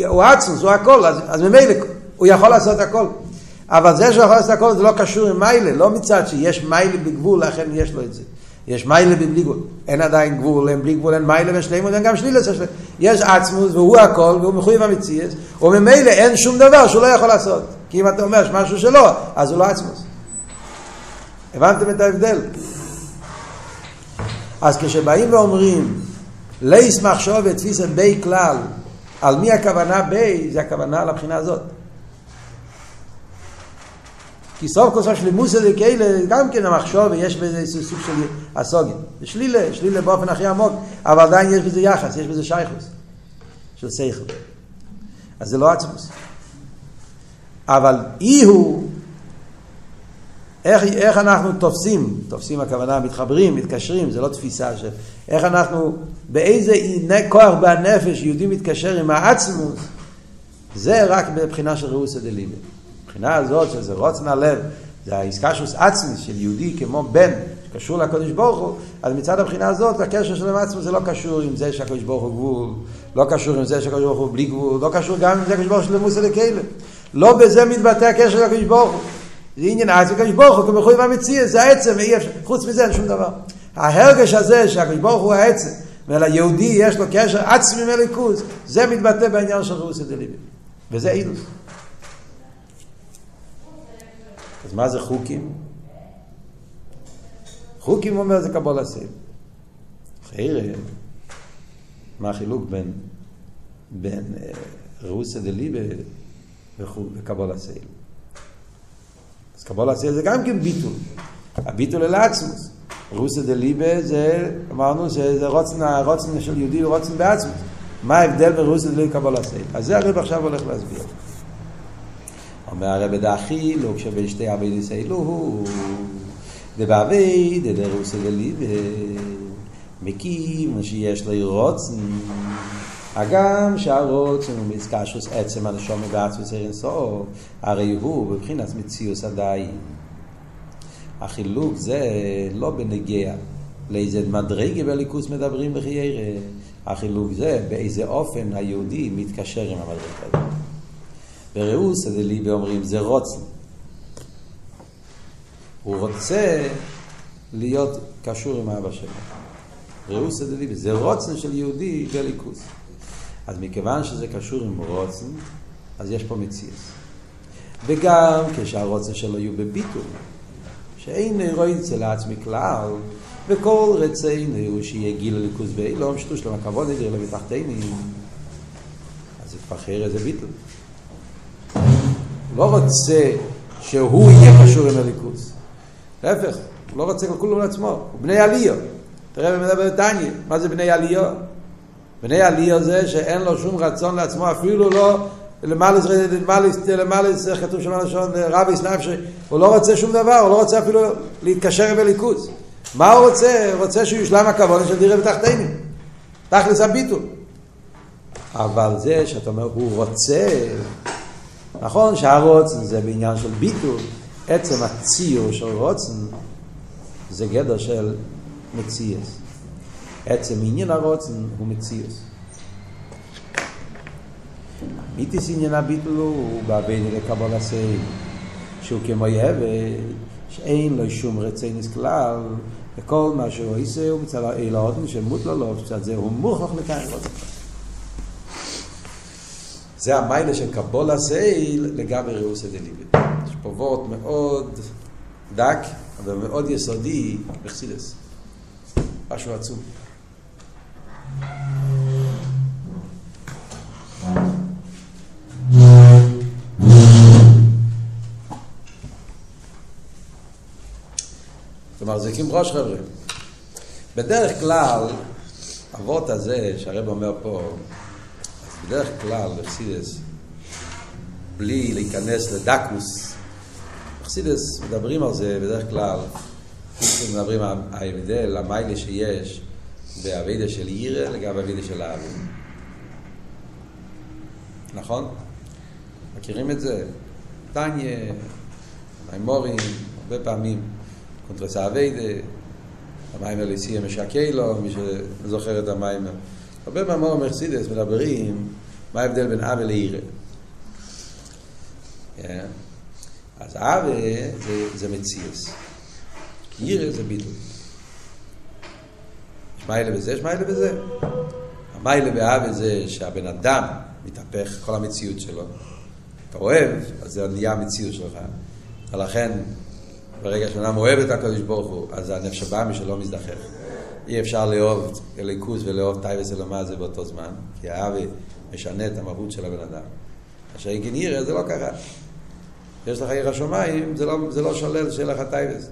A: הוא עצמוס, הוא הכל, אז, אז ממילא הוא יכול לעשות הכל. אבל זה שהוא יכול לעשות הכל זה לא קשור עם מיילה, לא מצד שיש מיילה בגבול, לכן יש לו את זה. יש מיילה בלי גבול. אין עדיין גבול, אין בלי גבול, אין מיילה ושלימות, אין גם השלימות. יש עצמוס והוא הכל, והוא מחויב המציאס, וממילא אין שום דבר שהוא לא יכול לעשות. כי אם אתה אומר משהו שלא, אז הוא לא עצמוס. הבנתם את ההבדל? אז כשבאים ואומרים, לייס מחשוב ותפיסת בי כלל, על מי הכוונה בי, זה הכוונה לבחינה הזאת. כי סוף כל סוף שלימוס הזה כאלה, גם כן המחשוב, ויש בזה איזה סוג של הסוגיה. זה שלילה, שלילה באופן הכי עמוק, אבל עדיין יש בזה יחס, יש בזה שייכוס של שכל. אז זה לא עצמוס. אבל אי הוא, איך, איך אנחנו תופסים, תופסים הכוונה מתחברים, מתקשרים, זה לא תפיסה של... איך אנחנו, באיזה כוח בנפש יהודי מתקשר עם העצמוס, זה רק בבחינה של ראוסא דליבה. מבחינה הזאת שזה רוצן הלב, זה האיסקשוס עצמי של יהודי כמו בן, שקשור לקדוש ברוך הוא, אז מצד הבחינה הזאת הקשר של עצמו זה לא קשור עם זה שהקדוש ברוך הוא גבול, לא קשור עם זה שהקדוש ברוך הוא בלי גבול, לא קשור גם עם זה שהקדוש ברוך הוא שלמוס לכאלה. לא בזה מתבטא הקשר של הקדוש ברוך הוא. זה עניין עצמי הקדוש ברוך הוא כמחויב המציע, זה העצם, ואי אפשר, חוץ מזה אין שום דבר. ההרגש הזה שהקדוש ברוך הוא העצם, וליהודי יש לו קשר עצמי מליכוז, זה מתבטא בעניין של רוסי דליבי. וזה אילוס. אז מה זה חוקים? חוקים אומר זה קבול הסייל. חיירה, מה החילוק בין, בין אה, רוסה דליבה וקבול הסייל? אז קבול הסייל זה גם כן ביטול. הביטול אל עצמוס. רוסה דליבה זה, אמרנו שזה רוצן, הרוצן של יהודי הוא רוצן בעצמוס. מה ההבדל בין רוסה דליבה וקבול הסייל? אז זה הרב עכשיו הולך להסביר. אומר הרב דאחי, לא כשבין שתי אבי אלוהו, הוא, דבאבי דדרוסי דליבה, מקים שיש לו רוצן, הגם שהרוצן הוא מזקשוס עצם הנשום בעצמוס אין סוף, הרי הוא בבחינת מציאוס עדיין. החילוק זה לא בנגיע לאיזה מדרגה בליכוס מדברים בחיירה, החילוק זה באיזה אופן היהודי מתקשר עם המדרגה הזאת. בראוס הדליבה אומרים זה רוצן. הוא רוצה להיות קשור עם אבא שלו. ראוס הדליבה זה רוצן של יהודי בליכוס. אז מכיוון שזה קשור עם רוצן, אז יש פה מציאס. וגם כשהרוצן שלו יהיו בביטול, שאין רואה אצל עצמי כלל, וכל רצינו הוא שיהיה גיל הליכוז באילום, שטוש למה כבוד נדיר לבטחתני, אז זה כבר איזה ביטול. לא רוצה שהוא יהיה קשור עם הליכוז. להפך, הוא לא רוצה כלום לעצמו, הוא בני עליו. תראה במדבר תניא, מה זה בני עליו? בני עליו זה שאין לו שום רצון לעצמו, אפילו לא למעלה זה כתוב שם לשון רבי נפשי, הוא לא רוצה שום דבר, הוא לא רוצה אפילו להתקשר עם הליכוז. מה הוא רוצה? הוא רוצה שהוא יושלם הכבוד של דירה בתחתינים. תכלס הביטול. אבל זה שאתה אומר, הוא רוצה, נכון שהרוצן זה בעניין של ביטול, עצם הציור של רוצן זה גדר של מציאס. עצם עניין הרוצן הוא מציאס. מיתיס עניין הביטול הוא בעביני לקבל הסייל, שהוא כמו יהבד, שאין לו שום רצינס כלל, וכל מה שהוא עושה הוא מצד האלוהות שמות לו לו, מצד זה הוא מוכרח לקיים רוצן. זה המיילה של קבול הסייל לגבי ראוסי דליבה. יש פה וורט מאוד דק, אבל מאוד יסודי בחסידס. משהו עצום. כלומר, זה קים ראש חבר'ה. בדרך כלל, אבות הזה שהרב אומר פה, בדרך כלל בחסידס, בלי להיכנס לדקוס, בחסידס מדברים על זה בדרך כלל, מדברים על ההבדל, המיילה שיש באבידה של עירה לגבי אבידה של האבים. נכון? מכירים את זה? טניה, מימורים, הרבה פעמים, קונטרס האבידה, המים אליסי המשקי לו, מי שזוכר את המים. הרבה מאמור מרסידס מדברים מה ההבדל בין אבי לעירה. אז אבי זה, זה מציאס. עירה זה ביטול. יש מיילה בזה, יש מיילה בזה. המיילה באבי זה שהבן אדם מתהפך, כל המציאות שלו. אתה אוהב, אז זה נהיה המציאות שלך. ולכן, ברגע שאדם אוהב את הקדוש ברוך הוא, אז הנפש הבהמית שלו מזדכך. אי אפשר לאהוב אלוקות ולאהוב תאוות העולם הזה באותו זמן, כי האהבה משנה את המהות של הבן אדם. אשר גנירה זה לא קרה. יש לך יראת שמיים, זה לא, זה לא שולל שיהיה לך תאוות.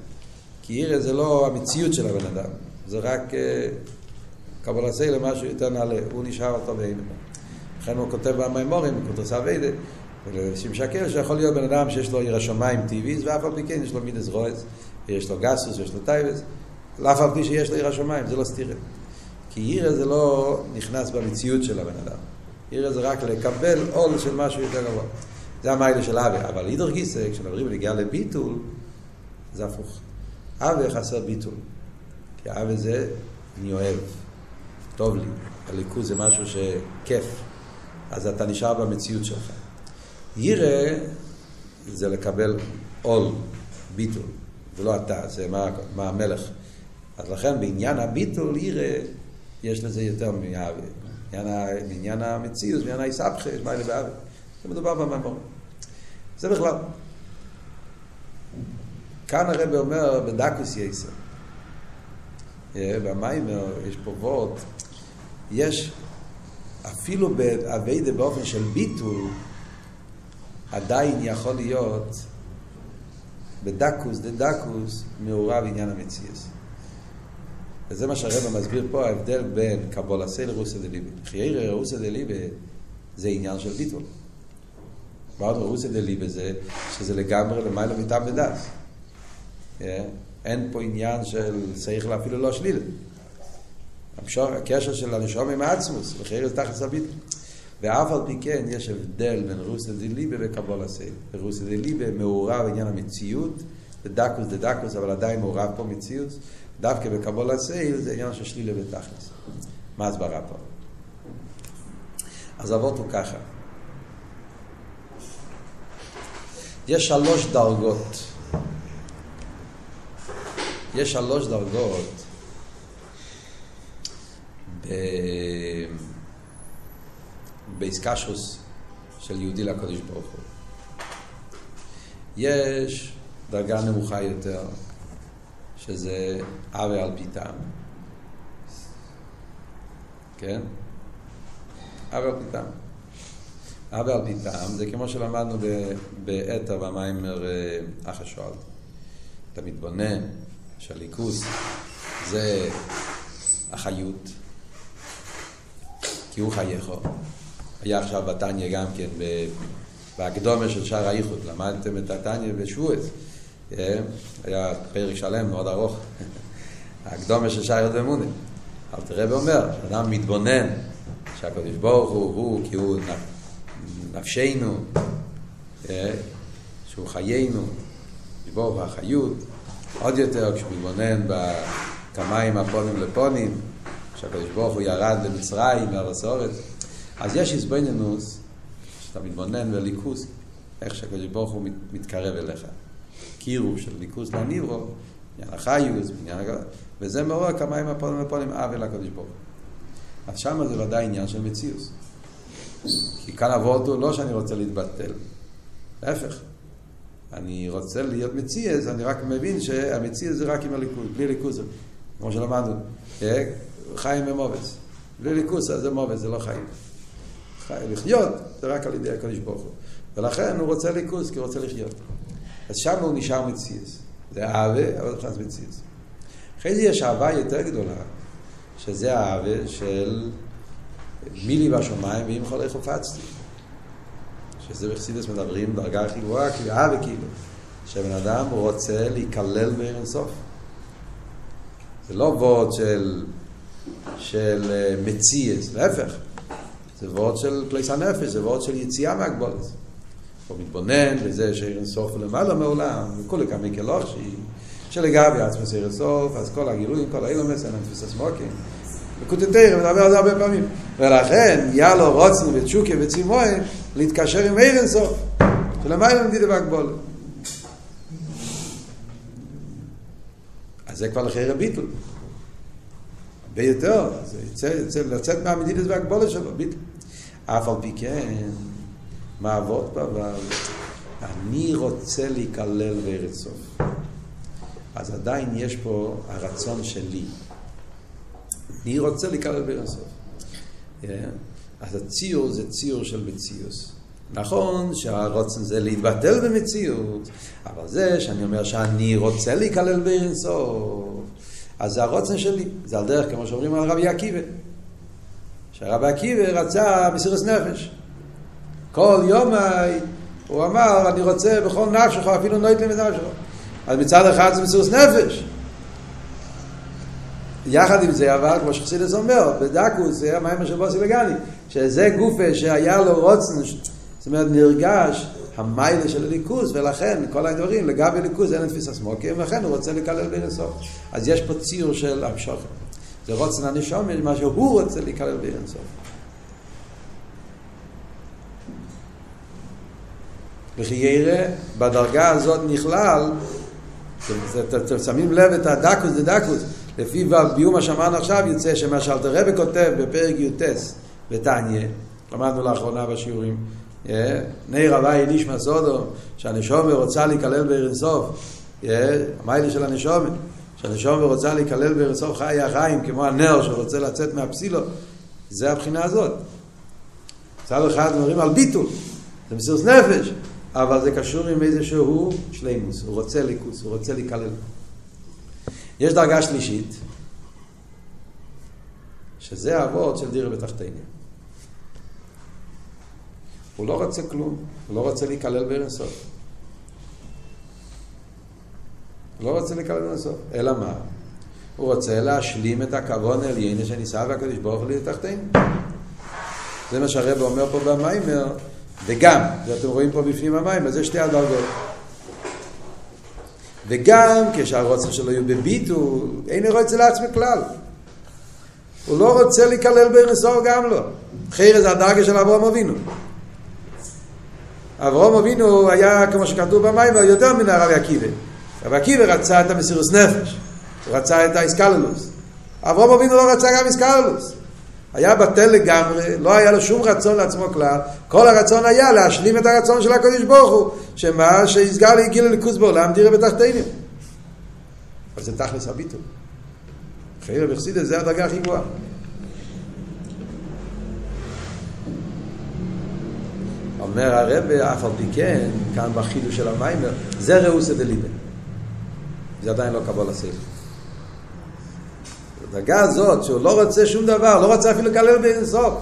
A: כי יראה זה לא המציאות של הבן אדם, זה רק אה, קבול עשה למשהו יותר נעלה, הוא נשאר אותו באימן. לכן הוא כותב במימורים, כותב סאביידה, שמשקר שיכול להיות בן אדם שיש לו עיר השמיים טבעי, ואף על פי כן יש לו מידס רועז, יש לו גסוס, יש לו טייבס, לאף על פי שיש לו עיר השמיים, זה לא סתירה. כי עיר זה לא נכנס במציאות של הבן אדם. עיר זה רק לקבל עול של משהו יותר גבוה. זה המיילה של אבי. אבל אידר גיסא, כשמדברים בנגיעה לביטול, זה הפוך. אבי חסר ביטול. כי אבי זה, אני אוהב, טוב לי. הליכוז זה משהו שכיף. אז אתה נשאר במציאות שלך. ירא זה לקבל עול, ביטול. זה לא אתה, זה מה, מה המלך. אז לכן בעניין הביטול ירא יש לזה יותר מאבי. בעניין המציאות, בעניין האיסבכה, יש מיילה באבי. זה מדובר במאמור. זה בכלל. כאן הרב אומר בדקוס יסר. במיימר יש פה וורט, יש אפילו באביידה באופן של ביטול, עדיין יכול להיות בדקוס דדקוס מעורב עניין המציאס. וזה מה שהרבא מסביר פה, ההבדל בין קבולסי לרוסא דליבה. חיירה רוסא דליבה זה עניין של ביטול. אמרנו רוסא דליבה זה שזה לגמרי למעלה מטעם ודס. אין פה עניין של צריך אפילו לא שלילה. הקשר של הנשום עם העצמוס, וחיירה זה תחת הביטול. ואף על פי כן יש הבדל בין רוסא דליבה וקבולסי. רוסא דליבה מעורב עניין המציאות, דדקוס דדקוס, אבל עדיין מעורב פה מציאות. דווקא בקבול הסייל זה עניין של שלילה ותכלס. מה הסברה פה? אז אבות הוא ככה. יש שלוש דרגות. יש שלוש דרגות ב... באיסקשוס של יהודי לקודש ברוך הוא. יש דרגה נמוכה יותר, שזה אבי על פי טעם. כן? אבי על פי טעם. אבי על פי טעם זה כמו שלמדנו באתר במיימר אח השואל. אתה מתבונן שהליכוס זה החיות, כי הוא חייכו. היה עכשיו בתניא גם כן, בהקדומה של שער האיחוד, למדתם את התניא בשבועס. היה פרק שלם מאוד ארוך, הקדומה של שיירת ואמונה. אבל תראה ואומר, שאדם מתבונן שהקדוש ברוך הוא, הוא כי הוא נפשנו, שהוא חיינו, ברוך החיות, עוד יותר כשהוא מתבונן בכמיים הפונים לפונים, שהקדוש ברוך הוא ירד למצרים, לארץ אורץ, אז יש הסבנינוס, שאתה מתבונן בליכוס, איך שהקדוש ברוך הוא מתקרב אליך. קירו של ליכוס לניברו, עניין החיוס, וזה מעורר כמה עם הפונים ופונים עוול לקדוש ברוך אז שם זה ודאי עניין של מציאוס. כי כאן אבות הוא לא שאני רוצה להתבטל, להפך. אני רוצה להיות מציאס, אני רק מבין שהמציאס זה רק עם הליכוז, בלי ליכוז, כמו שלמדנו, חיים במובץ. בלי ליכוז זה מובץ, זה לא חיים. חי, לחיות זה רק על ידי הקדוש ברוך הוא. ולכן הוא רוצה ליכוז, כי הוא רוצה לחיות. אז שם הוא נשאר מציאס. זה אהבה, אבל נכנס מציאס. אחרי זה יש אהבה יותר גדולה, שזה האהבה של מילי בשמיים ואם חולי חופצתי. שזה בחסידס מדברים דרגה הכי גבוהה, כאילו אהבה כאילו. שבן אדם רוצה להיכלל בעיר אינסוף. זה לא וורד של, של מציאס, להפך. זה וורד של פלייס הנפש, זה וורד של יציאה מהגבולת. הוא מתבונן בזה שאין סוף למעלה מעולם, וכל כמה כלושי, שלגבי עצמס אין סוף, אז כל הגילויים, כל האילומס, אין תפיסה סמוקים. בקוטנטרם מדבר על זה הרבה פעמים. ולכן, יא לו רוצנו ותשוקה וצימוי להתקשר עם אין סוף, שלמעלה מדידה והגבולת. אז זה כבר לחייר הביטול. הרבה יותר, זה יצא, יצא לצאת מהמדידת והגבולת שלו, ביטול. אף על פי כן, בה, אבל אני רוצה להיכלל בארץ סוף. אז עדיין יש פה הרצון שלי. אני רוצה להיכלל בארץ סוף. Yeah. אז הציור זה ציור של מציאוס. נכון שהרוצן זה להתבטל במציאות, אבל זה שאני אומר שאני רוצה להיכלל באינסוף, אז זה הרוצן שלי, זה על דרך כמו שאומרים על רבי עקיבא. שהרבי עקיבא רצה מסירות נפש. כל יום הוא אמר, אני רוצה בכל נפשך, אפילו נוית לי מנפשך. אז מצד אחד זה מסירות נפש. יחד עם זה אבל, כמו שחסידס אומר, בדקוס, זה המיימר של בוסי לגני, שזה גופה שהיה לו רוצן, זאת אומרת נרגש המיילה של הליכוס, ולכן כל הדברים, לגבי ליכוס אין תפיסה סמוקים, ולכן הוא רוצה לקלל בין הסוף. אז יש פה ציור של המשוכן. זה רוצן הנשום, מה שהוא רוצה לקלל בין הסוף. וכי ירא, בדרגה הזאת נכלל, אתם שמים לב את הדקוס דדקוס, לפי ביום מה עכשיו יוצא שמה שאלתר רבי כותב בפרק י"ט בתניא, למדנו לאחרונה בשיעורים, נר הוואי איש מסודו, שהנשומה רוצה להיכלל בארנסוף, המיילה של הנשומה, שהנשומה רוצה להיכלל בארנסוף חיי החיים, כמו הנר שרוצה לצאת מהפסילו, זה הבחינה הזאת. מצד אחד מדברים על ביטול, זה מסירות נפש, אבל זה קשור עם איזשהו שלימוס, הוא רוצה ליכוס, הוא רוצה להיכלל. יש דרגה שלישית, שזה האבות של דירה בתחתינו. הוא לא רוצה כלום, הוא לא רוצה להיכלל בארנסוף. הוא לא רוצה להיכלל בארנסוף. אלא מה? הוא רוצה להשלים את הכבוד העליין שנישא והקדוש ברוך הוא לתחתינו. זה מה שהרב אומר פה במיימר, וגם, ואתם רואים פה בפנים המים, אז זה שתי הדרגות. וגם כשהרוצן שלו יהיו בביטול, אין רוצה לעצמי כלל. הוא לא רוצה להיכלל בארנסור גם לא. חיירה זה הדרגה של אברהם אבינו. אברהם אבינו היה, כמו שכתוב במים, יותר מן הרב עקיבא. הרב עקיבא רצה את המסירוס נפש, הוא רצה את האיסקללוס. אברהם אבינו לא רצה גם איסקללוס. היה בטל לגמרי, לא היה לו שום רצון לעצמו כלל, כל הרצון היה להשלים את הרצון של הקדוש ברוך הוא, שמה שיסגר לי גיל לליכוז בעולם דירה בתחתינים. אז זה תכלס הביטול. חייר וחסידס זה הדרגה הכי גבוהה. אומר הרב, אף על פי כן, כאן בחידוש של המיימר, זה ראוסא דליבה. זה עדיין לא קבול הסייכל. בדרגה הזאת, שהוא לא רוצה שום דבר, לא רוצה אפילו לקלל באינסוף.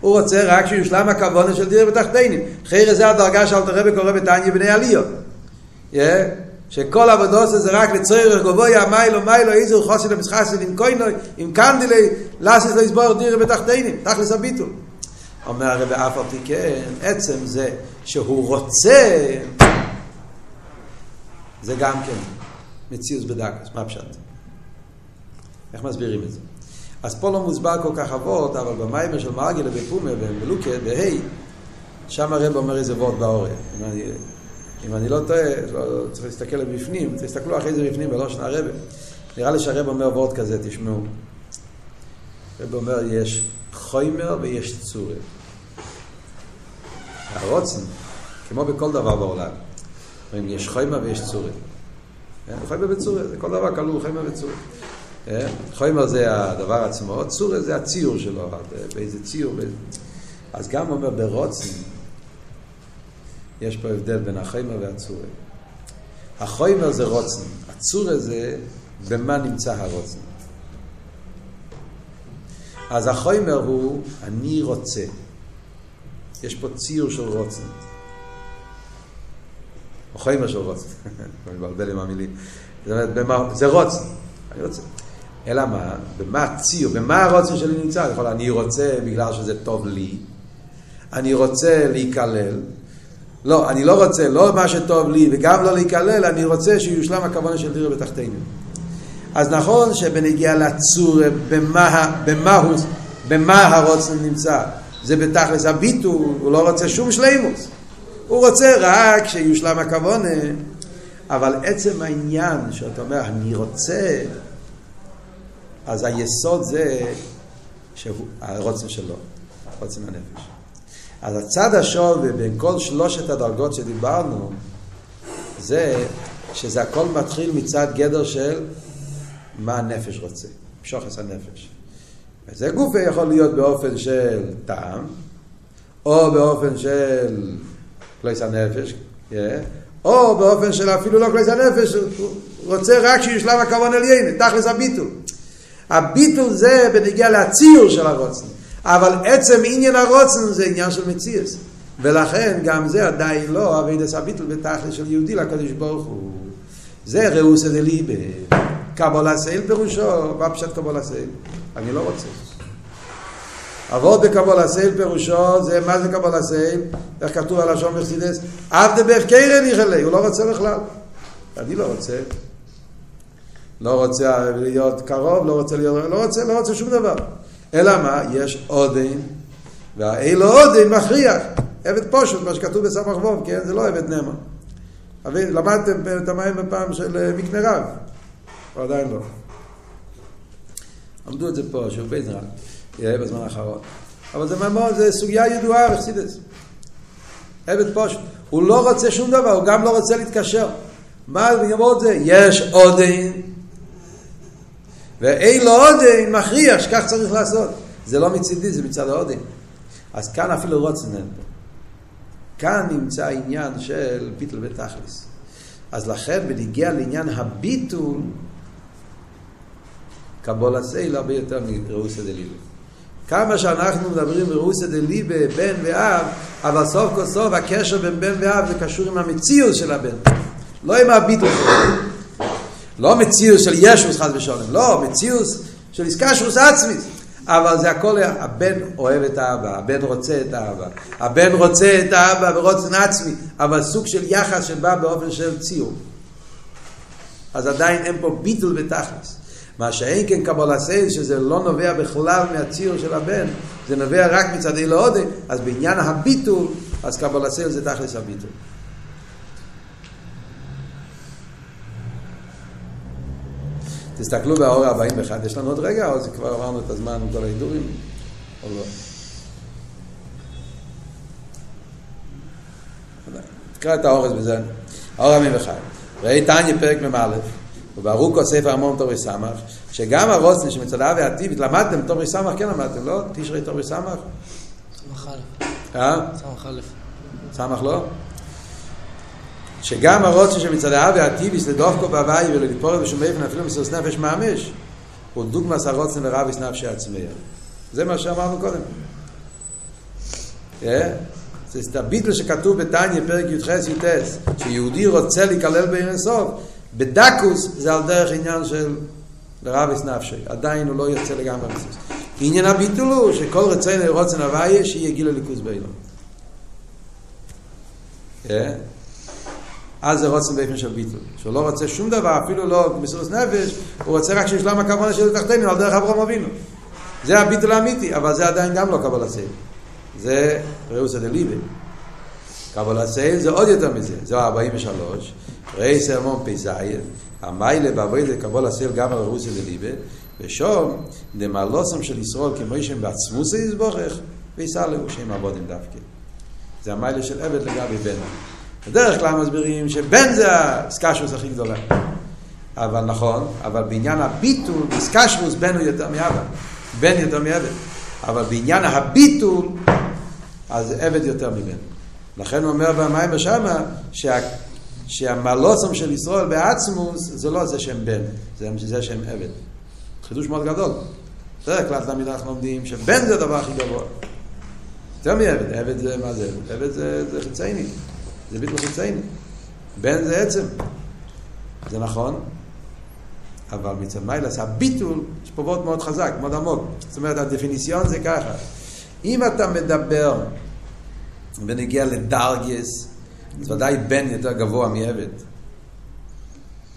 A: הוא רוצה רק שיושלם הכוונה של דירה בתחתינים. חיירה זה הדרגה שאלתר רבי קורא בתניא בני עליות. Yeah. שכל עבודו זה רק לצורך גבוה מיילו מיילו איזו חוסן המשחסן עם קוינוי עם קנדילי לאסיס לא יסבור דירה בתחתינים תכלס הביטול אומר הרב אף על כן עצם זה שהוא רוצה זה גם כן מציאוס בדקס מה פשט איך מסבירים את זה? אז פה לא מוסבר כל כך אבות, אבל במיימר של מרגל ובפומה ובלוקה, בהי, שם הרב אומר איזה וורט באורן. אם אם אני לא טועה, לא, צריך להסתכל בפנים, תסתכלו אחרי זה בפנים בלושן הרבה. נראה לי שהרב אומר וורט כזה, תשמעו. הרב אומר, יש חוימר ויש צורה. הרוצן, כמו בכל דבר בעולם, אומרים, יש חוימר ויש צורה. חוימר וצורה, זה כל דבר כלול חוימר וצורה. חומר זה הדבר עצמו, צור זה הציור שלו, באיזה ציור. אז גם אומר ברוצן, יש פה הבדל בין החומר והצור. החומר זה רוצן, הצור זה במה נמצא הרוצן. אז החומר הוא אני רוצה. יש פה ציור של רוצן. או חומר של רוצן, *laughs* אני מבלבל עם המילים. זה רוצן, אני רוצה. אלא מה? במה הציור, במה הרוצן שלי נמצא? יכול, אני רוצה בגלל שזה טוב לי, אני רוצה להיכלל, לא, אני לא רוצה, לא מה שטוב לי וגם לא להיכלל, אני רוצה שיושלם הכוונה של דירה בתחתינו. אז נכון שבנגיע לצור, במה, במה, הוא, במה הרוצן נמצא, זה בתכלס הביטו, הוא לא רוצה שום שלימוס. הוא רוצה רק שיושלם הכוונה, אבל עצם העניין שאתה אומר, אני רוצה, אז היסוד זה שהוא הרוצן שלו, רוצן הנפש. אז הצד השווה בין כל שלושת הדרגות שדיברנו, זה שזה הכל מתחיל מצד גדר של מה הנפש רוצה, שוחס הנפש. וזה גוף יכול להיות באופן של טעם, או באופן של כלייס הנפש, או באופן של אפילו לא כלייס הנפש, הוא רוצה רק שיושלם הכוון עליין, תכלס הביטול. הביטול זה בנגיע להציור של הרוצן, אבל עצם עניין הרוצן זה עניין של מציאס. ולכן גם זה עדיין לא אבידס הביטול בתכלס של יהודי לקדוש ברוך הוא. זה ראוסא דליבה. קבולה סייל פירושו, מה פשט קבולה סייל? אני לא רוצה. עבוד בקבולה סייל פירושו, זה מה זה קבולה סייל? איך כתוב על השום מחסידס? עבדה בהפקרן יחלה, הוא לא רוצה בכלל. אני לא רוצה. לא רוצה להיות קרוב, לא רוצה להיות, לא רוצה, לא רוצה שום דבר. אלא מה? יש עודן, והאילו עודן מכריח. עבד פושט, מה שכתוב בסמך ווב, כן? זה לא עבד נאמן. למדתם את המים בפעם של מקנה רב. או עדיין לא. עמדו את זה פה, שהוא רב, יהיה בזמן האחרון. אבל זה ממש, זה סוגיה ידועה בחסידס. עבד פושט. הוא לא רוצה שום דבר, הוא גם לא רוצה להתקשר. מה בגמרות זה? יש עודן, ואין לו עודן מכריח שכך צריך לעשות. זה לא מצידי, זה מצד העודן. אז כאן אפילו רוצן אין פה. כאן נמצא העניין של ביטל ותכלס. אז לכן בניגיע לעניין הביטול, קבול הסייל הרבה יותר מראוסא דליבה. כמה שאנחנו מדברים בראוסא דליבה, בן ואב, אבל סוף כל סוף הקשר בין בן ואב זה קשור עם המציאות של הבן. לא עם הביטול. לא מציאות של ישוס חס ושלום, לא, מציאות של איסקשוס עצמית. אבל זה הכל, הבן אוהב את האבא, הבן רוצה את האבא, הבן רוצה את האבא ברוצן עצמי, אבל סוג של יחס שבא באופן של ציור. אז עדיין אין פה ביטול בתכלס. מה שאין כן קבול סייל, שזה לא נובע בכלל מהציור של הבן, זה נובע רק מצד אילו עודה, אז בעניין הביטול, אז קבול סייל זה תכלס הביטול. תסתכלו באור 41, יש לנו עוד רגע, או זה כבר עברנו את הזמן עם כל ההידורים, או לא? תקרא את האורז בזה. האור 41. ראי תניא פרק מ"א, וברוקו ספר המון תורי סמך, שגם הרוצן שמצדה והטיבית, למדתם תורי סמך, כן למדתם, לא? תשרי תורי סמך?
B: סמך
A: א'. אה?
B: סמך א'.
A: סמך לא? שגם הרוצן שמצד האבי הטיביס לדופקו בהוואי ולליפורת בשום איפן אפילו מסוס נפש ממש הוא דוגמס הרוצן לרביס נפשי עצמי. זה מה שאמרנו קודם. זה את הביטל שכתוב בתניא פרק י"ח י"ס שיהודי רוצה להיכלל בעין הסוף. בדקוס זה על דרך עניין של לרביס נפשי. עדיין הוא לא יוצא לגמרי מסוס. עניין הביטול הוא שכל רצינו רוצן הוואי שיהיה גיל הליכוז באילון אז זה רוצן באופן של ביטול. שהוא לא רוצה שום דבר, אפילו לא מסירות נפש, הוא רוצה רק שישלם הכוונה של תחתינו על דרך אברהם אבינו. זה הביטול האמיתי, אבל זה עדיין גם לא קבול הסייל. זה ראוסא דליבה. קבול הסייל זה עוד יותר מזה. זה 43, ראי סרמון פ"ז, המיילה בעבוד קבול הסייל גם על ראוסא דליבה, ושום דמלוסם של ישראל כמו שהם בעצמוסי יסבוכך, ויסע לו שם עבודים דווקא. זה המיילה של עבד לגבי בן. בדרך כלל מסבירים שבן זה הסקשוס הכי גדולה. אבל נכון, אבל בעניין הביטול, בסקשוס בן הוא יותר מאבא. בן יותר מעבד. אבל בעניין הביטול, אז עבד יותר מבן. לכן הוא אומר במים בשמה, שה, שהמלוסם של ישראל בעצמוס, זה לא זה שם בן, זה זה שם עבד. חידוש מאוד גדול. בדרך כלל תמיד אנחנו לומדים שבן זה הדבר הכי גבוה. יותר מעבד, עבד זה מה זה? עבד זה, זה חיצייני. זה ביטל חיצייני. בן זה עצם. זה נכון, אבל מצד מיילס, הביטול, יש פה וורט מאוד חזק, מאוד עמוק. זאת אומרת, הדפיניציון זה ככה. אם אתה מדבר ונגיע לדרגס, אז ודאי בן יותר גבוה מעבד.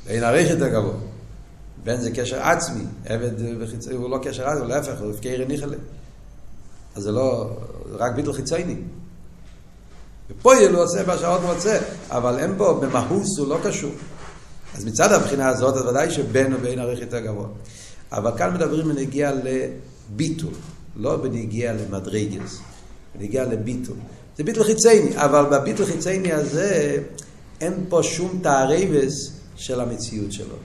A: אין עריך יותר גבוה. בן זה קשר עצמי, עבד וחיצוני הוא לא קשר עצמי, להפך, הוא הפקר ניחלה. אז זה לא, רק ביטל חיצייני. בפועל הוא עושה מה שהעוד רוצה, אבל אין בו, במהוס הוא לא קשור. אז מצד הבחינה הזאת, אז ודאי שבן ובין ערך יותר גבוה. אבל כאן מדברים בנגיע לביטול, לא בנגיע למדרגס, בנגיע לביטול. זה ביטול חיצייני, אבל בביטול חיצייני הזה אין פה שום תערבס של המציאות שלו.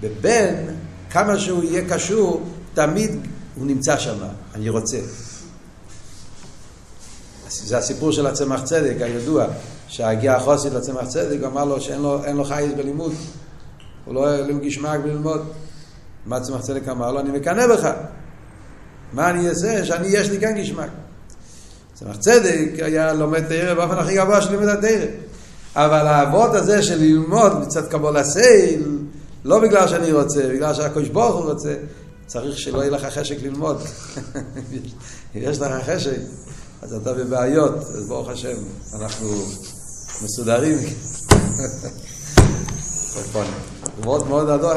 A: בבן, כמה שהוא יהיה קשור, תמיד הוא נמצא שם, אני רוצה. זה הסיפור של הצמח צדק הידוע, שהגיע החוסית לצמח צדק, הוא אמר לו שאין לו, לו חייס בלימוד, הוא לא לו גשמק בללמוד. מה צמח צדק אמר לו? אני מקנא בך. מה אני אעשה? שאני, יש לי כן גשמק. צמח צדק היה לומד תרא באופן הכי גבוה של לימוד התרא. אבל האבות הזה של ללמוד מצד קבול הסייל, לא בגלל שאני רוצה, בגלל שהקדוש ברוך הוא רוצה, צריך שלא יהיה לך חשק ללמוד. *laughs* יש לך חשק, אז אתה בבעיות, אז ברוך השם, אנחנו מסודרים. *laughs* מאוד מאוד.